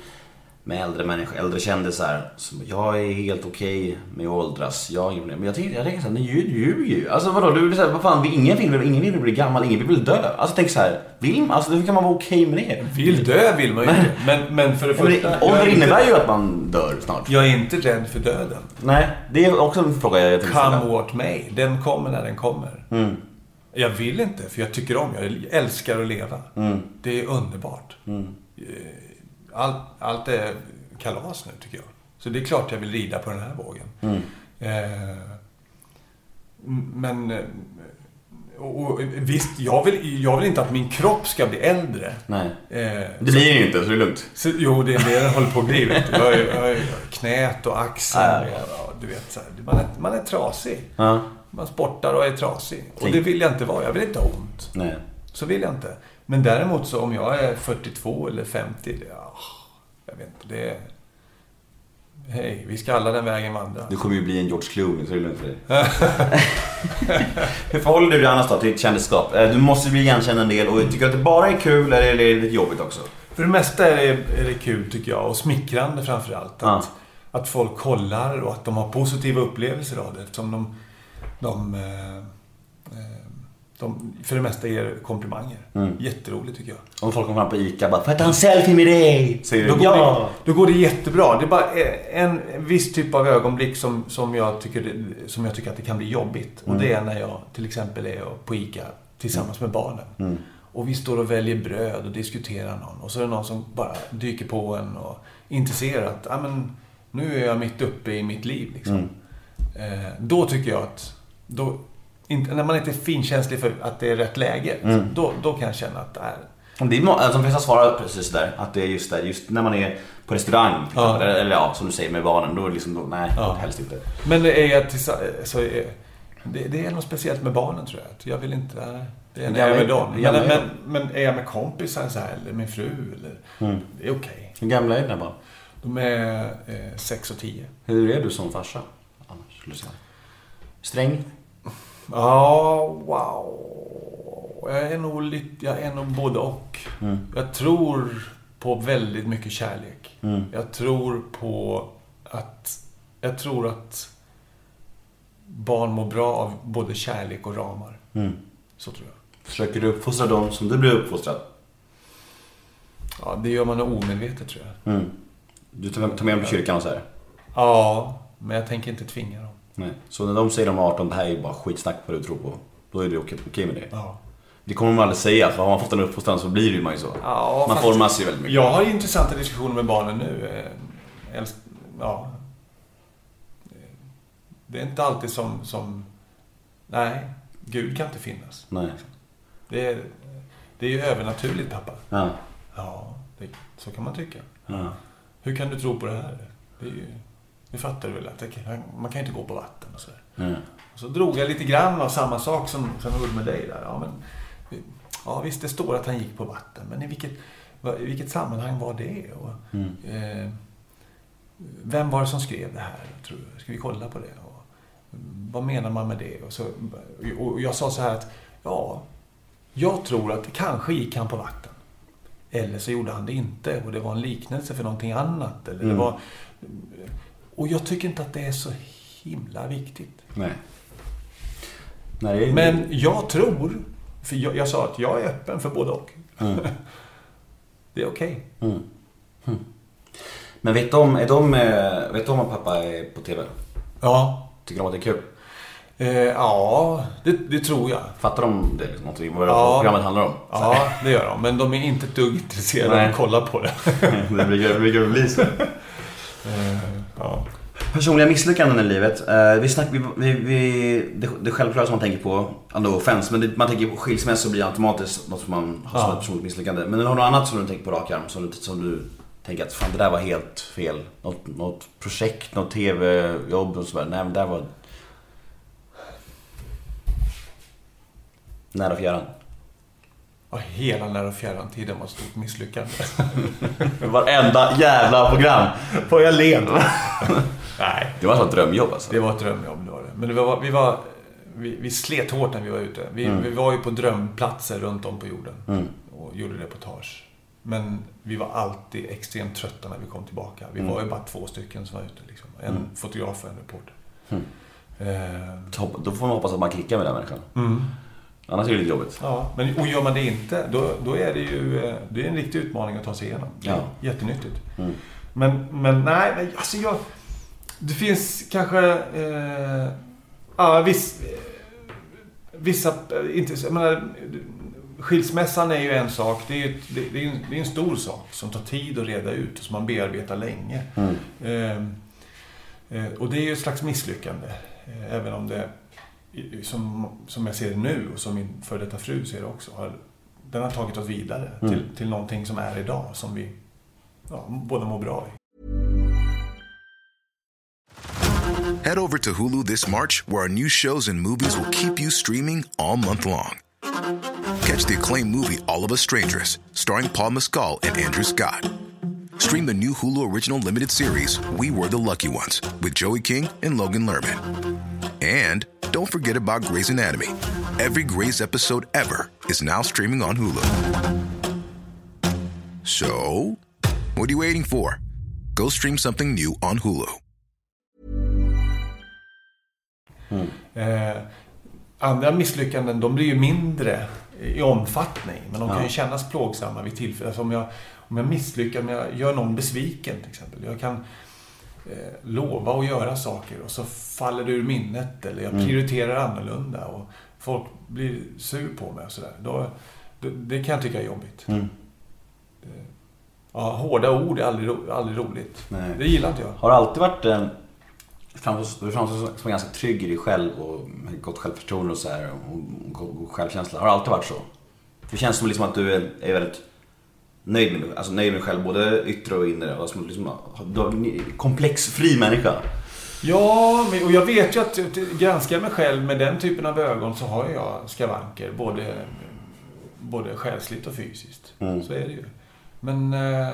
med äldre människor, äldre kändisar. Som, jag är helt okej med att åldras. Jag har inga problem. Men jag tänker, jag tänker såhär, du ljuger ju. Alltså vadå, du vill säga, vad fan, ingen vill, ingen vill bli gammal, ingen vill dö. Alltså tänk så här, vill man, alltså hur kan man vara okej med det? Vill dö vill man ju inte. Men, men för det första... ålder inte- innebär ju att man dör snart. Jag är inte rädd för döden. Nej, det är också en fråga jag tänkte Come what may. Den kommer när den kommer. Mm. Jag vill inte, för jag tycker om, jag älskar att leva. Mm. Det är underbart. Eh, Allt, allt är kalas nu, tycker jag. Så det är klart jag vill rida på den här vågen. Mm. Eh, men... eh, Och, och, visst, jag vill, jag vill inte att min kropp ska bli äldre. Nej. Eh, Det blir det ju inte, så det är lugnt. så, jo, det är det den håller på att bli. Jag, har jag, har knät och. Ja, ja. ja, du vet, så här, man, är, man är trasig. Ja. Man sportar och är trasig. Och det vill jag inte vara. Jag vill inte ha ont. Nej. Så vill jag inte. Men däremot så om jag är 42 eller 50, det, ja, jag vet inte. Det. Hej, vi ska alla den vägen vandra. Du kommer ju bli en George Clooney, så det är lugnt för dig. *laughs* Hur förhåller du dig annars då till ditt kändisskap? Eh, Du måste bli igenkänd en del och tycker du att det bara är kul eller är det lite jobbigt också? För det mesta är det, är det kul tycker jag. Och smickrande framförallt. Att, att folk kollar och att de har positiva upplevelser av det. Eftersom de, de, eh, eh, de för det mesta ger komplimanger. Mm. Jätteroligt tycker jag. Om folk kommer fram på ICA bara “Får jag ta en selfie med dig?” Säger Då går, ja. det, då går det jättebra. Det är bara en viss typ av ögonblick som, som, jag, tycker, det- som jag tycker att det kan bli jobbigt. Och det är när jag till exempel är på ICA tillsammans med barnen. Och vi står och väljer bröd och diskuterar någon. Och så är det någon som bara dyker på en och intresserar att ah, men, nu är jag mitt uppe i mitt liv. Liksom. Eh, då tycker jag att då, inte, när man inte är finkänslig för att det är rätt läge, liksom, då, då kan jag känna att det är Det är må- alltså, de flesta svarar precis där. Att det är just där, just när man är på restaurang. Ja. Eller, eller ja, som du säger med barnen. Då är det liksom, då, nej, Ja. helst inte. Men det är, att så är, det, det är något speciellt med barnen tror jag. Jag vill inte... Det är en överdag. Men, är men, men är jag med kompisar så här, eller min fru, eller, Mm. det är okej. Hur gamla är dina barn? De är eh, sex och tio. Hur är du som farsa? Annars, säga. Sträng? Ja, wow. Jag är nog lite, jag är nog både och. Mm. Jag tror på väldigt mycket kärlek. Mm. Jag tror på att, jag tror att barn mår bra av både kärlek och ramar. Mm. Så tror jag. Försöker du uppfostra dem som du blev uppfostrad? Ja, det gör man omedvetet tror jag. Mm. Du tar tar med dem till kyrkan och så här? Ja, men jag tänker inte tvinga dem. Nej. Så när de säger de 18, det här är ju bara skitsnack på det du tror på. Då är det okej, okej med det? Ja. Det kommer de aldrig säga, för har man fått en uppfostran så blir det ju man ju så. Ja, man formas ju väldigt mycket. Jag har ju intressanta diskussioner med barnen nu. Eh, älsk- Ja. Eh, Det är inte alltid som, som... Nej, Gud kan inte finnas. Nej. Det är, det är ju övernaturligt, pappa. Ja. Ja, det, så kan man tycka. ja. Hur kan du tro på det här? Det, är ju, det fattar du väl? Att det, kan- man kan inte gå på vatten och sådär. ja. Och så drog jag lite grann av samma sak som, som jag gjorde med dig där. Ja, men, ja, visst, det står att han gick på vatten, men i vilket, i vilket sammanhang var det? Och, Mm. eh, vem var det som skrev det här? Tror? Ska vi kolla på det? Och, vad menar man med det? Och, så, och jag sa så här att, ja, jag tror att kanske gick han på vatten. Eller så gjorde han det inte och det var en liknelse för någonting annat. Eller det Mm. var, och jag tycker inte att det är så himla viktigt. Nej. Nej. Men jag tror, för jag, jag sa att jag är öppen för både och. Mm. *laughs* Det är okej. Mm. Mm. Men vet de, är de, eh, vet de att pappa är på TV? Ja. Tycker de att det är kul? Eh, ja, det, det tror jag. Fattar de det? Liksom, någonting? Vad Ja. programmet handlar om? Ja, det gör de. Men de är inte ett dugg intresserade av att kolla på det. *laughs* det brukar, det brukar bli så. *laughs* Ja. Personliga misslyckanden i livet. Eh, vi snack, vi, vi, vi, det, det självklara som man tänker på, no offense, men det, man tänker på skilsmässa blir automatiskt något som man har som Ja. ett personligt misslyckande. Men har du något annat som du tänker på rak arm? Som du, som du tänker att fan det där var helt fel? Något, något projekt, något TV-jobb och sådär. Nej men det där var... Nära fjärran. Och hela nära och fjärran-tiden var ett stort misslyckande. *laughs* Varenda jävla program! Får jag led? *laughs* Nej, Det var ett drömjobb alltså. det var ett drömjobb. Det var det. Men det var, vi, var, vi, vi slet hårt när vi var ute. Vi, Mm. vi var ju på drömplatser runt om på jorden. Mm. och gjorde reportage. Men vi var alltid extremt trötta när vi kom tillbaka. Vi Mm. var ju bara två stycken som var ute. Liksom. En Mm. fotograf och en reporter. Mm. Eh. Då får man hoppas att man klickar med den människan. Annars är det lite jobbigt. Ja, men, och gör man det inte, då, då är det ju eh, det är en riktig utmaning att ta sig igenom. Ja. Jättenyttigt. Mm. Men, men nej, men alltså jag... Det finns kanske... Eh, ja, viss, eh, vissa... eh, Inte, jag menar, skilsmässan är ju en sak. Det är, ett- det, är en, det är en stor sak som tar tid att reda ut och som man bearbetar länge. Mm. Eh, eh, och det är ju ett slags misslyckande. Även om det, som, som jag ser det nu och som min före detta fru ser det också, har, den har tagit oss vidare Mm. till, till någonting som är idag, som vi ja, båda mår bra i. Head over to Hulu this March, where our new shows and movies will keep you streaming all month long. Catch the acclaimed movie All of Us Strangers, starring Paul Mescal and Andrew Scott. Stream the new Hulu original limited series We Were the Lucky Ones with Joey King and Logan Lerman. And don't forget about Grey's Anatomy. Every Grey's episode ever is now streaming on Hulu. So, what are you waiting for? Go stream something new on Hulu. Eh, andra misslyckanden, de blir ju mindre i omfattning, men de kan Ja. ju kännas plågsamma vid tillfällen. Alltså om, jag, om jag misslyckas, om jag gör någon besviken till exempel. Jag kan eh, lova att göra saker och så faller det ur minnet eller jag Mm. prioriterar annorlunda och folk blir sur på mig och sådär. Då, då, det kan jag tycka är jobbigt. Mm. Ja, hårda ord är aldrig, ro- aldrig roligt. Nej. Det gillar inte jag. Har du alltid varit framstår- Du framstår som ganska trygg i dig själv och med gott självförtroende och så här och god självkänsla. Har det alltid varit så? Det känns som liksom att du är, är väldigt nöjd med, alltså nöjd med dig själv, både yttre och inre. Som liksom, komplexfri människa. Ja, och jag vet ju att granskar jag mig själv med den typen av ögon så har jag skavanker. Både, både själsligt och fysiskt. Mm. Så är det ju. Men... Eh,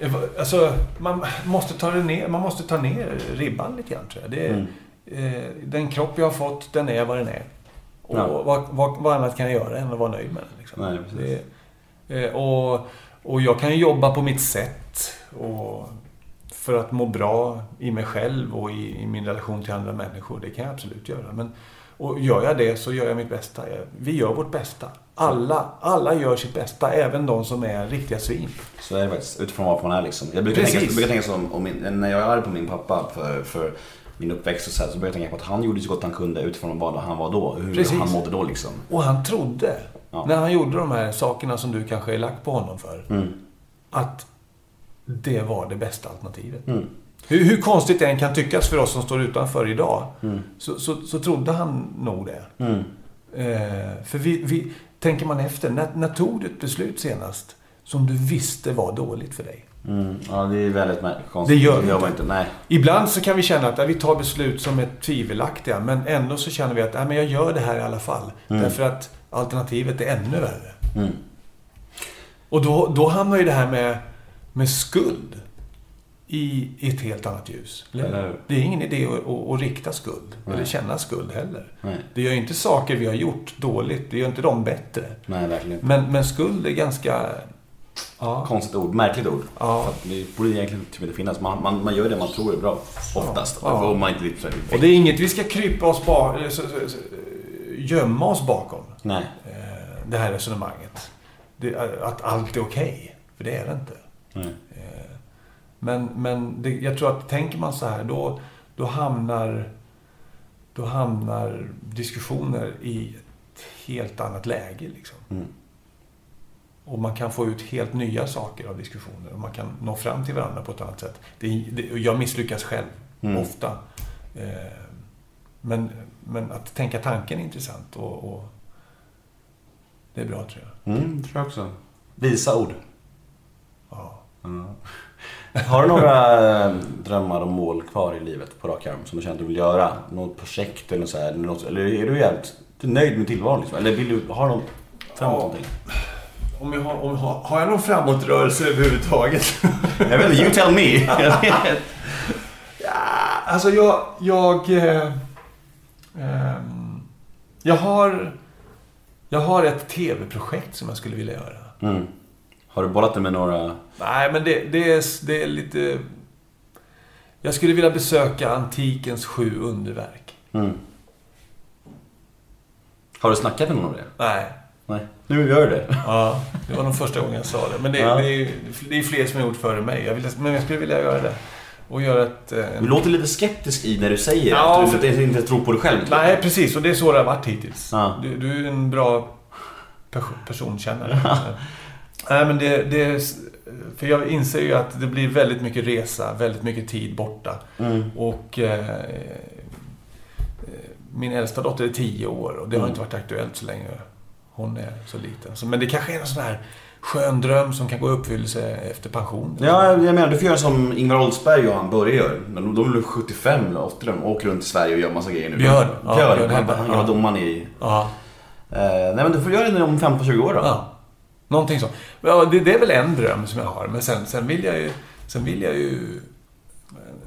*laughs* alltså, man måste, ta det ner, man måste ta ner ribban lite grann tror jag. Det Mm. eh, den kropp jag har fått, den är vad den är. Och Ja. vad, vad, vad annat kan jag göra än att vara nöjd med den? Liksom. Nej, och, och jag kan jobba på mitt sätt. Och för att må bra i mig själv och i, i min relation till andra människor. Det kan jag absolut göra. Men, och gör jag det så gör jag mitt bästa. Vi gör vårt bästa. Alla, alla gör sitt bästa, även de som är riktiga svin. Så är det faktiskt, utifrån var man är liksom. Jag brukar Precis. tänka, jag brukar tänka som, om min, när jag är arg på min pappa för, för min uppväxt och så, här, så brukar jag tänka på att han gjorde så gott han kunde utifrån vad han var då. Hur Precis. han mådde då liksom. Och han trodde, Ja. när han gjorde de här sakerna som du kanske är lack på honom för, Mm. att det var det bästa alternativet. Mm. Hur, hur konstigt det än kan tyckas för oss som står utanför idag, Mm. så, så, så trodde han nog det. Mm. Eh, för vi, vi, tänker man efter, när, när tog du ett beslut senast som du visste var dåligt för dig? Mm. Ja, det är väldigt konstigt. Det gör vi inte. Nej. Ibland så kan vi känna att ja, vi tar beslut som är tvivelaktiga, men ändå så känner vi att ja, men jag gör det här i alla fall. Därför att alternativet är ännu värre. Mm. Och då, då hamnar ju det här med, med skuld i, i ett helt annat ljus. Eller? Eller? Det är ingen idé att, att, att rikta skuld, eller Nej. känna skuld heller. Nej. Det gör ju inte saker vi har gjort dåligt, det gör inte dem bättre. Nej, verkligen inte. Men, men skuld är ganska... Ja. Konstigt ord, märkligt ord. Ja. För att det borde egentligen typ inte finnas. Man, man, man gör det man tror är bra. Oftast. Ja. Om man inte så Och det är inget vi ska krypa oss bak, eller så, så, så, gömma oss bakom. Nej. eh, Det här resonemanget. Det, att allt är okej. För det är det inte. Nej. Eh, Men, men det, jag tror att tänker man så här, då, då, hamnar, då hamnar diskussioner i ett helt annat läge. Liksom. Mm. Och man kan få ut helt nya saker av diskussioner. Och man kan nå fram till varandra på ett annat sätt. Det, det, jag misslyckas själv, Mm. ofta. Eh, men, men att tänka tanken är intressant. Och, och det är bra, tror jag. Mm, tror jag också. Visa ord. Ja. *laughs* Har du några eh, drömmar och mål kvar i livet på rak arm som du känner att du vill göra? Något projekt eller något så här, eller, något, eller är du jävligt du är nöjd med tillvaron liksom? Eller vill du ha någon framåt Ja. någonting? Om jag har, om, har, har jag någon framåtrörelse överhuvudtaget? Jag vet inte, you tell me. Jag *laughs* vet. Ja, alltså jag... Jag, eh, ehm, jag har... Jag har ett tv-projekt som jag skulle vilja göra. mm. Har du bollat det med några? Nej, men det, det, är, det är lite... Jag skulle vilja besöka antikens sju underverk. Mm. Har du snackat med någon om det? Nej. Nej. Nu gör du det. Ja, det var nog första gången jag sa det. Men det, Ja. det, är, det är fler som har gjort före mig. Jag vill, men jag skulle vilja göra det. Och göra ett... eh, Du låter lite skeptisk i när du säger Ja, att du inte, inte tror på dig själv. Nej, precis. Och det är så det har varit hittills. Ja. Du, du är en bra pers- personkännare. *laughs* Nej, men det, det. För jag inser ju att det blir väldigt mycket resa, väldigt mycket tid borta. Mm. Och eh, eh, min äldsta dotter är tio år och det har Mm. inte varit aktuellt så länge hon är så liten. Så, men det kanske är en sån här skön dröm som kan gå i uppfyllelse efter pension. Ja, jag menar du får göra som Ingvar Oldsberg och han Börje gör. Men de väl 75 eller 80 de åker runt i Sverige och gör massa grejer nu. Björn. Ja, Björn. Björn han, han Ja. domaren i... Ja. Eh, nej men du får göra det om 15-20 år då. Ja, någonting så. Ja, det, det är väl en dröm som jag har. Men sen, sen vill jag ju... Sen vill jag ju...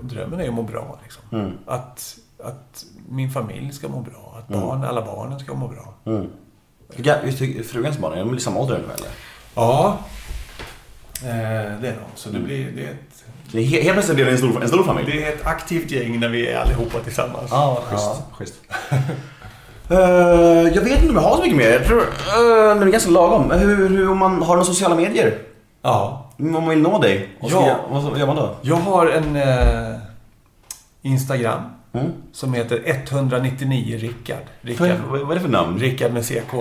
Drömmen är ju att må bra. Liksom. Mm. Att, att min familj ska må bra. Att barn, alla barnen ska må bra. Mm. Frugans barn, är de samma ålder ungefär eller? Ja, eh, det är de. Så det blir... Det är ett, Det är he- Helt plötsligt blir det en stor, en stor familj. det är ett aktivt gäng när vi är allihopa tillsammans. Ja, schysst. schysst. *laughs* Eh, jag vet inte om jag har så mycket mer. Jag tror... Uh, det är ganska lagom. Hur, hur, om man har några sociala medier? Ja. Om man vill nå dig? Ja. jag, vad, gör man då? Jag har en eh, Instagram Mm. som heter 199 Rickard. Vad, Rickard, vad, är det för namn? Rickard med CK.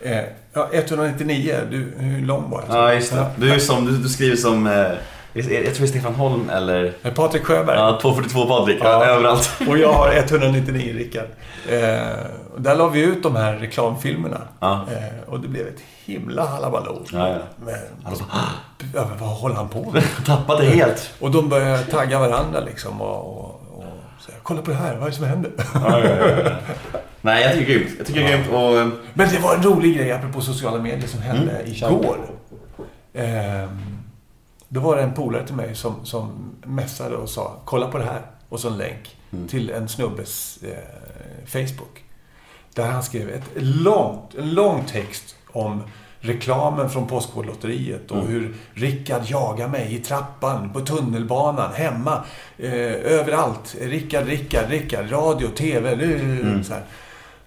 Eh, ja, 199. Du, hur lång var jag? Ja, just det. Du, är som, du, du skriver som... Eh, jag tror det är Stefan Holm eller... Patrik Sjöberg. Ja, 242 Patrik. Ja. Överallt. *laughs* Och jag har 199 Rickard. Eh, där la vi ut de här reklamfilmerna. Ja. Eh, och det blev ett himla halabaloo. Ja, ja. Men, Alltså, ja, men vad håller han på med? *laughs* tappat det helt. Och de började tagga varandra liksom. Och, och Så jag, Kolla på det här, vad är det som händer? Nej, jag tycker det är grymt. Jag tycker det är grymt och... eh, Men det var en rolig grej apropå sociala medier som hände Mm, igår. Ehm, då var det en polare till mig som, som messade och sa kolla på det här. Och så en länk Mm. till en snubbes eh, Facebook. Där han skrev ett långt, en lång text om reklamen från Postkodlotteriet och hur Rickard jagar mig i trappan, på tunnelbanan, hemma, eh, överallt. Rickard, Rickard, Rickard, radio, TV, eh, så.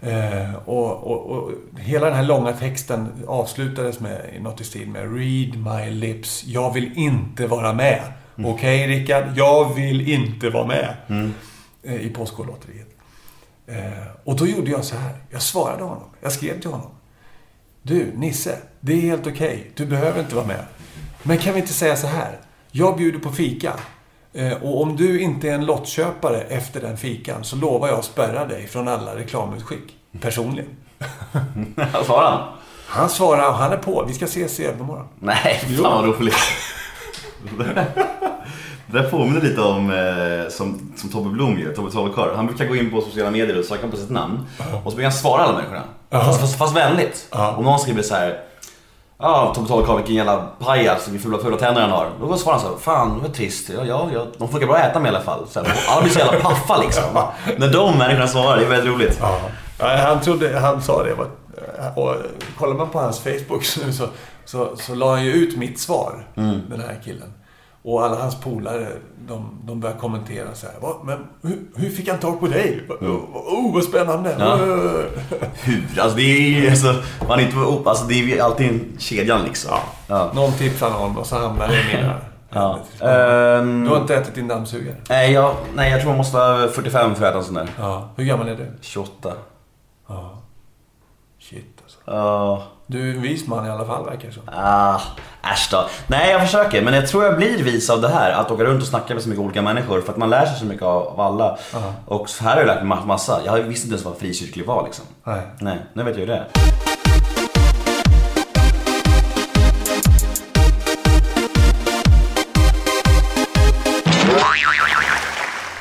Eh, och, och, och hela den här långa texten avslutades med något i stil med Read my lips, jag vill inte vara med. Okej Rickard, jag vill inte vara med. Eh, I Postkodlotteriet. Eh, och då gjorde jag så här. Jag svarade honom. Jag skrev till honom. Du, Nisse. Det är helt okej. Du behöver inte vara med. Men kan vi inte säga så här? Jag bjuder på fika. Eh, och om du inte är en lottköpare efter den fikan så lovar jag att spärra dig från alla reklamutskick. Personligen. *laughs* Vad svarade han? Han svarar och han är på. Vi ska ses i övermorgon. Nej, fan vad roligt. *laughs* Det där påminner lite om eh, som, som Tobbe Blom gör, Tobbe Trollkarl. Han brukar gå in på sociala medier och söka på sitt namn. Och så brukar han svara alla människorna. Fast, fast, fast vänligt. Om någon skriver så här. Ja, Tobbe Trollkarl vilken jävla pajas, vilka fula, fula tänder han har. Då svarar han så här, fan vad trist. Ja, ja, ja, de får bra att äta med i alla fall. Så här, alla blir så jävla paffa liksom. När de människorna svarar, det är väldigt roligt. Ja. Han, trodde, han sa det. Och kollar man på hans Facebook *laughs* så, så, så, så la han ju ut mitt svar, den här killen. Och alla hans polare, de, de började kommentera så här. "Va, Men hur, hur fick han tag på dig? Oh, vad spännande! Ja. *laughs* Hur? Alltså det är ju, alltså, man är inte alltså det är ju alltid en kedjan liksom. Ja. Någon tipsar någon och så hamnar det i mina... Ja. Ehm, Du har inte ätit din dammsugare? nej, jag, nej, jag tror man måste vara 45 för att äta en sån där. Ja. Hur gammal är du? 28. Ja. Shit alltså. Ja. Du är en vis man i alla fall, verkar det som. Ah, äsch då. Nej, jag försöker. Men jag tror jag blir vis av det här. Att åka runt och snacka med så mycket olika människor. För att man lär sig så mycket av, alla. Och så här har jag lärt mig ma- massa. Jag visste inte ens vad frikyrklig var liksom. Nej. Nej, nu vet jag ju det.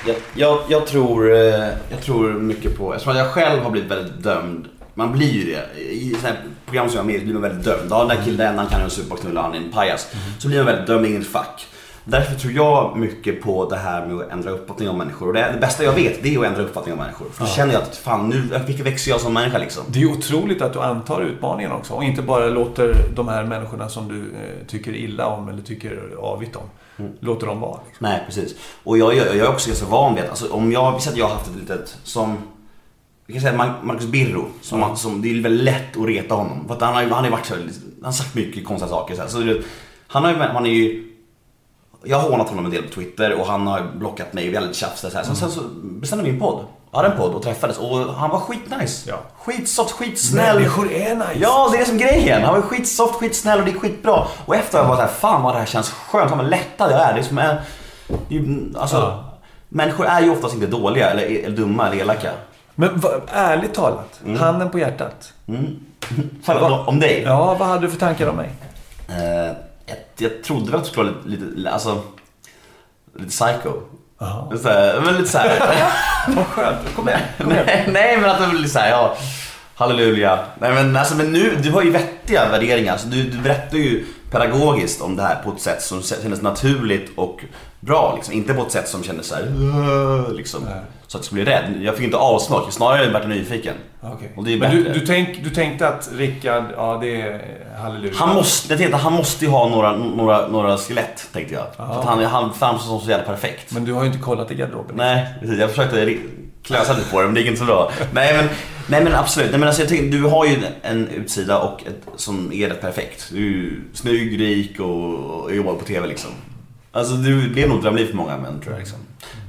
Jag, jag, jag, tror, eh, jag tror mycket på, eftersom jag själv har blivit väldigt dömd. Man blir ju det. I här program som jag är med i blir man väldigt dömd. Ja, den där killen, han kan ju supa och knulla, han är en pajas. Så blir man väldigt dömd inget fack. Därför tror jag mycket på det här med att ändra uppfattning om människor. Och det, det bästa jag vet, det är att ändra uppfattning om människor. För då känner jag att fan, nu vilka växer jag som människa liksom. Det är otroligt att du antar utmaningen också och inte bara låter de här människorna som du eh, tycker illa om eller tycker avigt om, låter dem vara. Liksom. Nej, precis. Och jag, jag, jag är också ganska van vid att, alltså, om jag, vi säger att jag har haft ett litet, som, vi kan säga Mar- Marcus Birro, som, som, det är väldigt lätt att reta honom. För att han har ju han har varit så, han har sagt mycket konstiga saker. Så, här. så det, han har han är ju, jag har hånat honom en del på Twitter och han har blockat mig väldigt tjafsigt. Så, här. så sen så bestämde vi en podd. Jag hade en podd och träffades och han var skitnice. Ja. Skitsoft, skitsnäll. Människor är nice. Ja, det är det som grejen. Han var skitsoft, skitsnäll och det är skitbra. Och efter har jag bara såhär, fan vad det här känns skönt, fan vad lättad jag är. Det är som en, alltså, Ja. Människor är ju oftast inte dåliga eller, eller dumma eller elaka. Men va, ärligt talat, Mm. handen på hjärtat. *laughs* Fan, om, om dig? Ja, vad hade du för tankar om mig? Eh, jag, jag trodde väl att du skulle vara lite, lite, alltså, lite psycho. Jaha. Så här, men lite såhär. *laughs* Vad skönt. Kom igen. *laughs* Kom igen. nej, nej men att det blir såhär, ja. Halleluja. Nej men alltså men nu, du har ju vettiga värderingar. Alltså, du, du berättar ju pedagogiskt om det här på ett sätt som kändes naturligt och bra. Liksom. Inte på ett sätt som kändes såhär, "Åh", liksom. Så att jag skulle bli rädd. Jag fick inte avsmak, snarare vart jag nyfiken. Okej. Och det är Men du, du, tänk, du tänkte att Rickard, ja det är halleluja. Han måste, jag tänkte, han måste ju ha några, några, några skelett, tänkte jag. För att han, han framstår som så jävla perfekt. Men du har ju inte kollat i garderoben. Nej, precis. Jag försökte klösa lite på det men det gick inte så bra. Nej men, nej, men absolut. Nej, men alltså, jag tänker, du har ju en utsida och ett, som är rätt perfekt. Du är ju snygg, rik och, och jobbar på TV liksom. Alltså du, det är nog drömliv för många män tror jag. Liksom.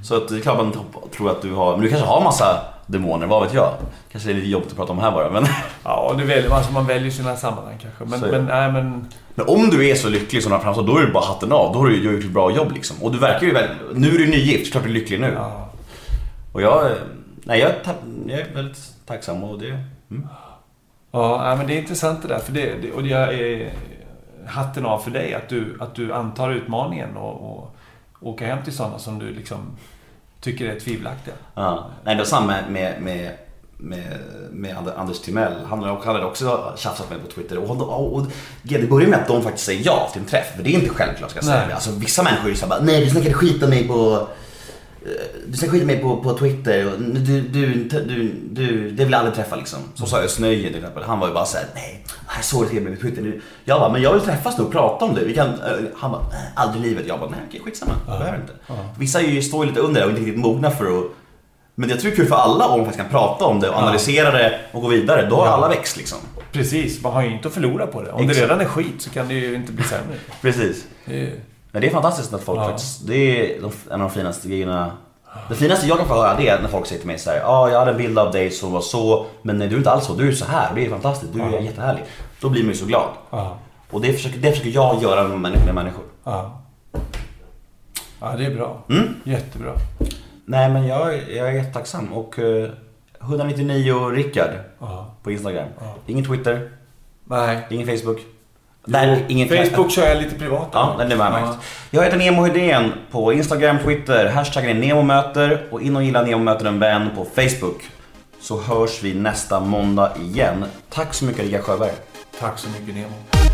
Så att det är klart man tror att du har, men du kanske har massa demoner, vad vet jag? Kanske det är lite jobbigt att prata om här bara men, *laughs* Ja, du väljer, alltså man väljer sina sammanhang kanske. Men, Så men, nej, men men om du är så lycklig som du har framstått, då är det bara hatten av. Då har du gjort ett bra jobb liksom. Och du verkar ju väldigt, nu är du nygift, klart du är lycklig nu. ja. Och jag, eh, nej jag, jag är väldigt tacksam och det, mm. Ja, men det är intressant det där. För det, det, och jag är hatten av för dig att du, att du antar utmaningen och, och åka hem till sådana som du liksom tycker är tvivelaktiga. Ja. Nej, det var samma med, med, med, med, med And- Anders Timell. Han hade också tjafsat med på Twitter. Och, och, och det börjar med att de faktiskt säger ja till en träff. För det är inte självklart ska jag säga. Nej. Alltså, vissa människor är ju såhär nej du snackade skit om mig på du skit om mig på, på Twitter och du, du, du, du, det vill jag aldrig träffa liksom. Så sa jag Snöje till exempel. Han var ju bara såhär, nej, jag såg det på Twitter. Nu- Jag bara, men jag vill träffas nu och prata om det. Vi kan, eh, han bara, aldrig i livet. Jag bara, nej okej skitsamma. Jag behöver inte. Vissa är ju, står ju lite under och inte riktigt mogna för att men jag tror det är kul för alla om man faktiskt kan prata om det och analysera det och gå vidare. Då har alla växt liksom. Precis, man har ju inte att förlora på det. Om Exakt. det redan är skit så kan det ju inte bli sämre. Precis. Men det är fantastiskt att folk Ja. faktiskt, det är de, en av de finaste grejerna. Det finaste jag kan få höra det är när folk säger till mig såhär, ja ah, jag hade en bild av dig som var så, men nej, du är inte alls så, du är så här, det är fantastiskt, du är jättehärlig. Då blir man ju så glad. ja, Och det försöker, det försöker jag göra med. Med människor. ja. Ja, det är bra. Mm. Jättebra. Nej men jag, jag är jättetacksam och eh, 199 Rickard Ja. på Instagram. Ingen Twitter, Nej. ingen Facebook. Nej, ingen Facebook kör jag lite privat. Ja, den är med Ja. Jag heter Nemo Hedén på Instagram, Twitter. Hashtaggen är NEMOMÖTER och in och gilla Nemo möter en vän på Facebook. Så hörs vi nästa måndag igen. Tack så mycket Rickard Sjöberg. Tack så mycket Nemo.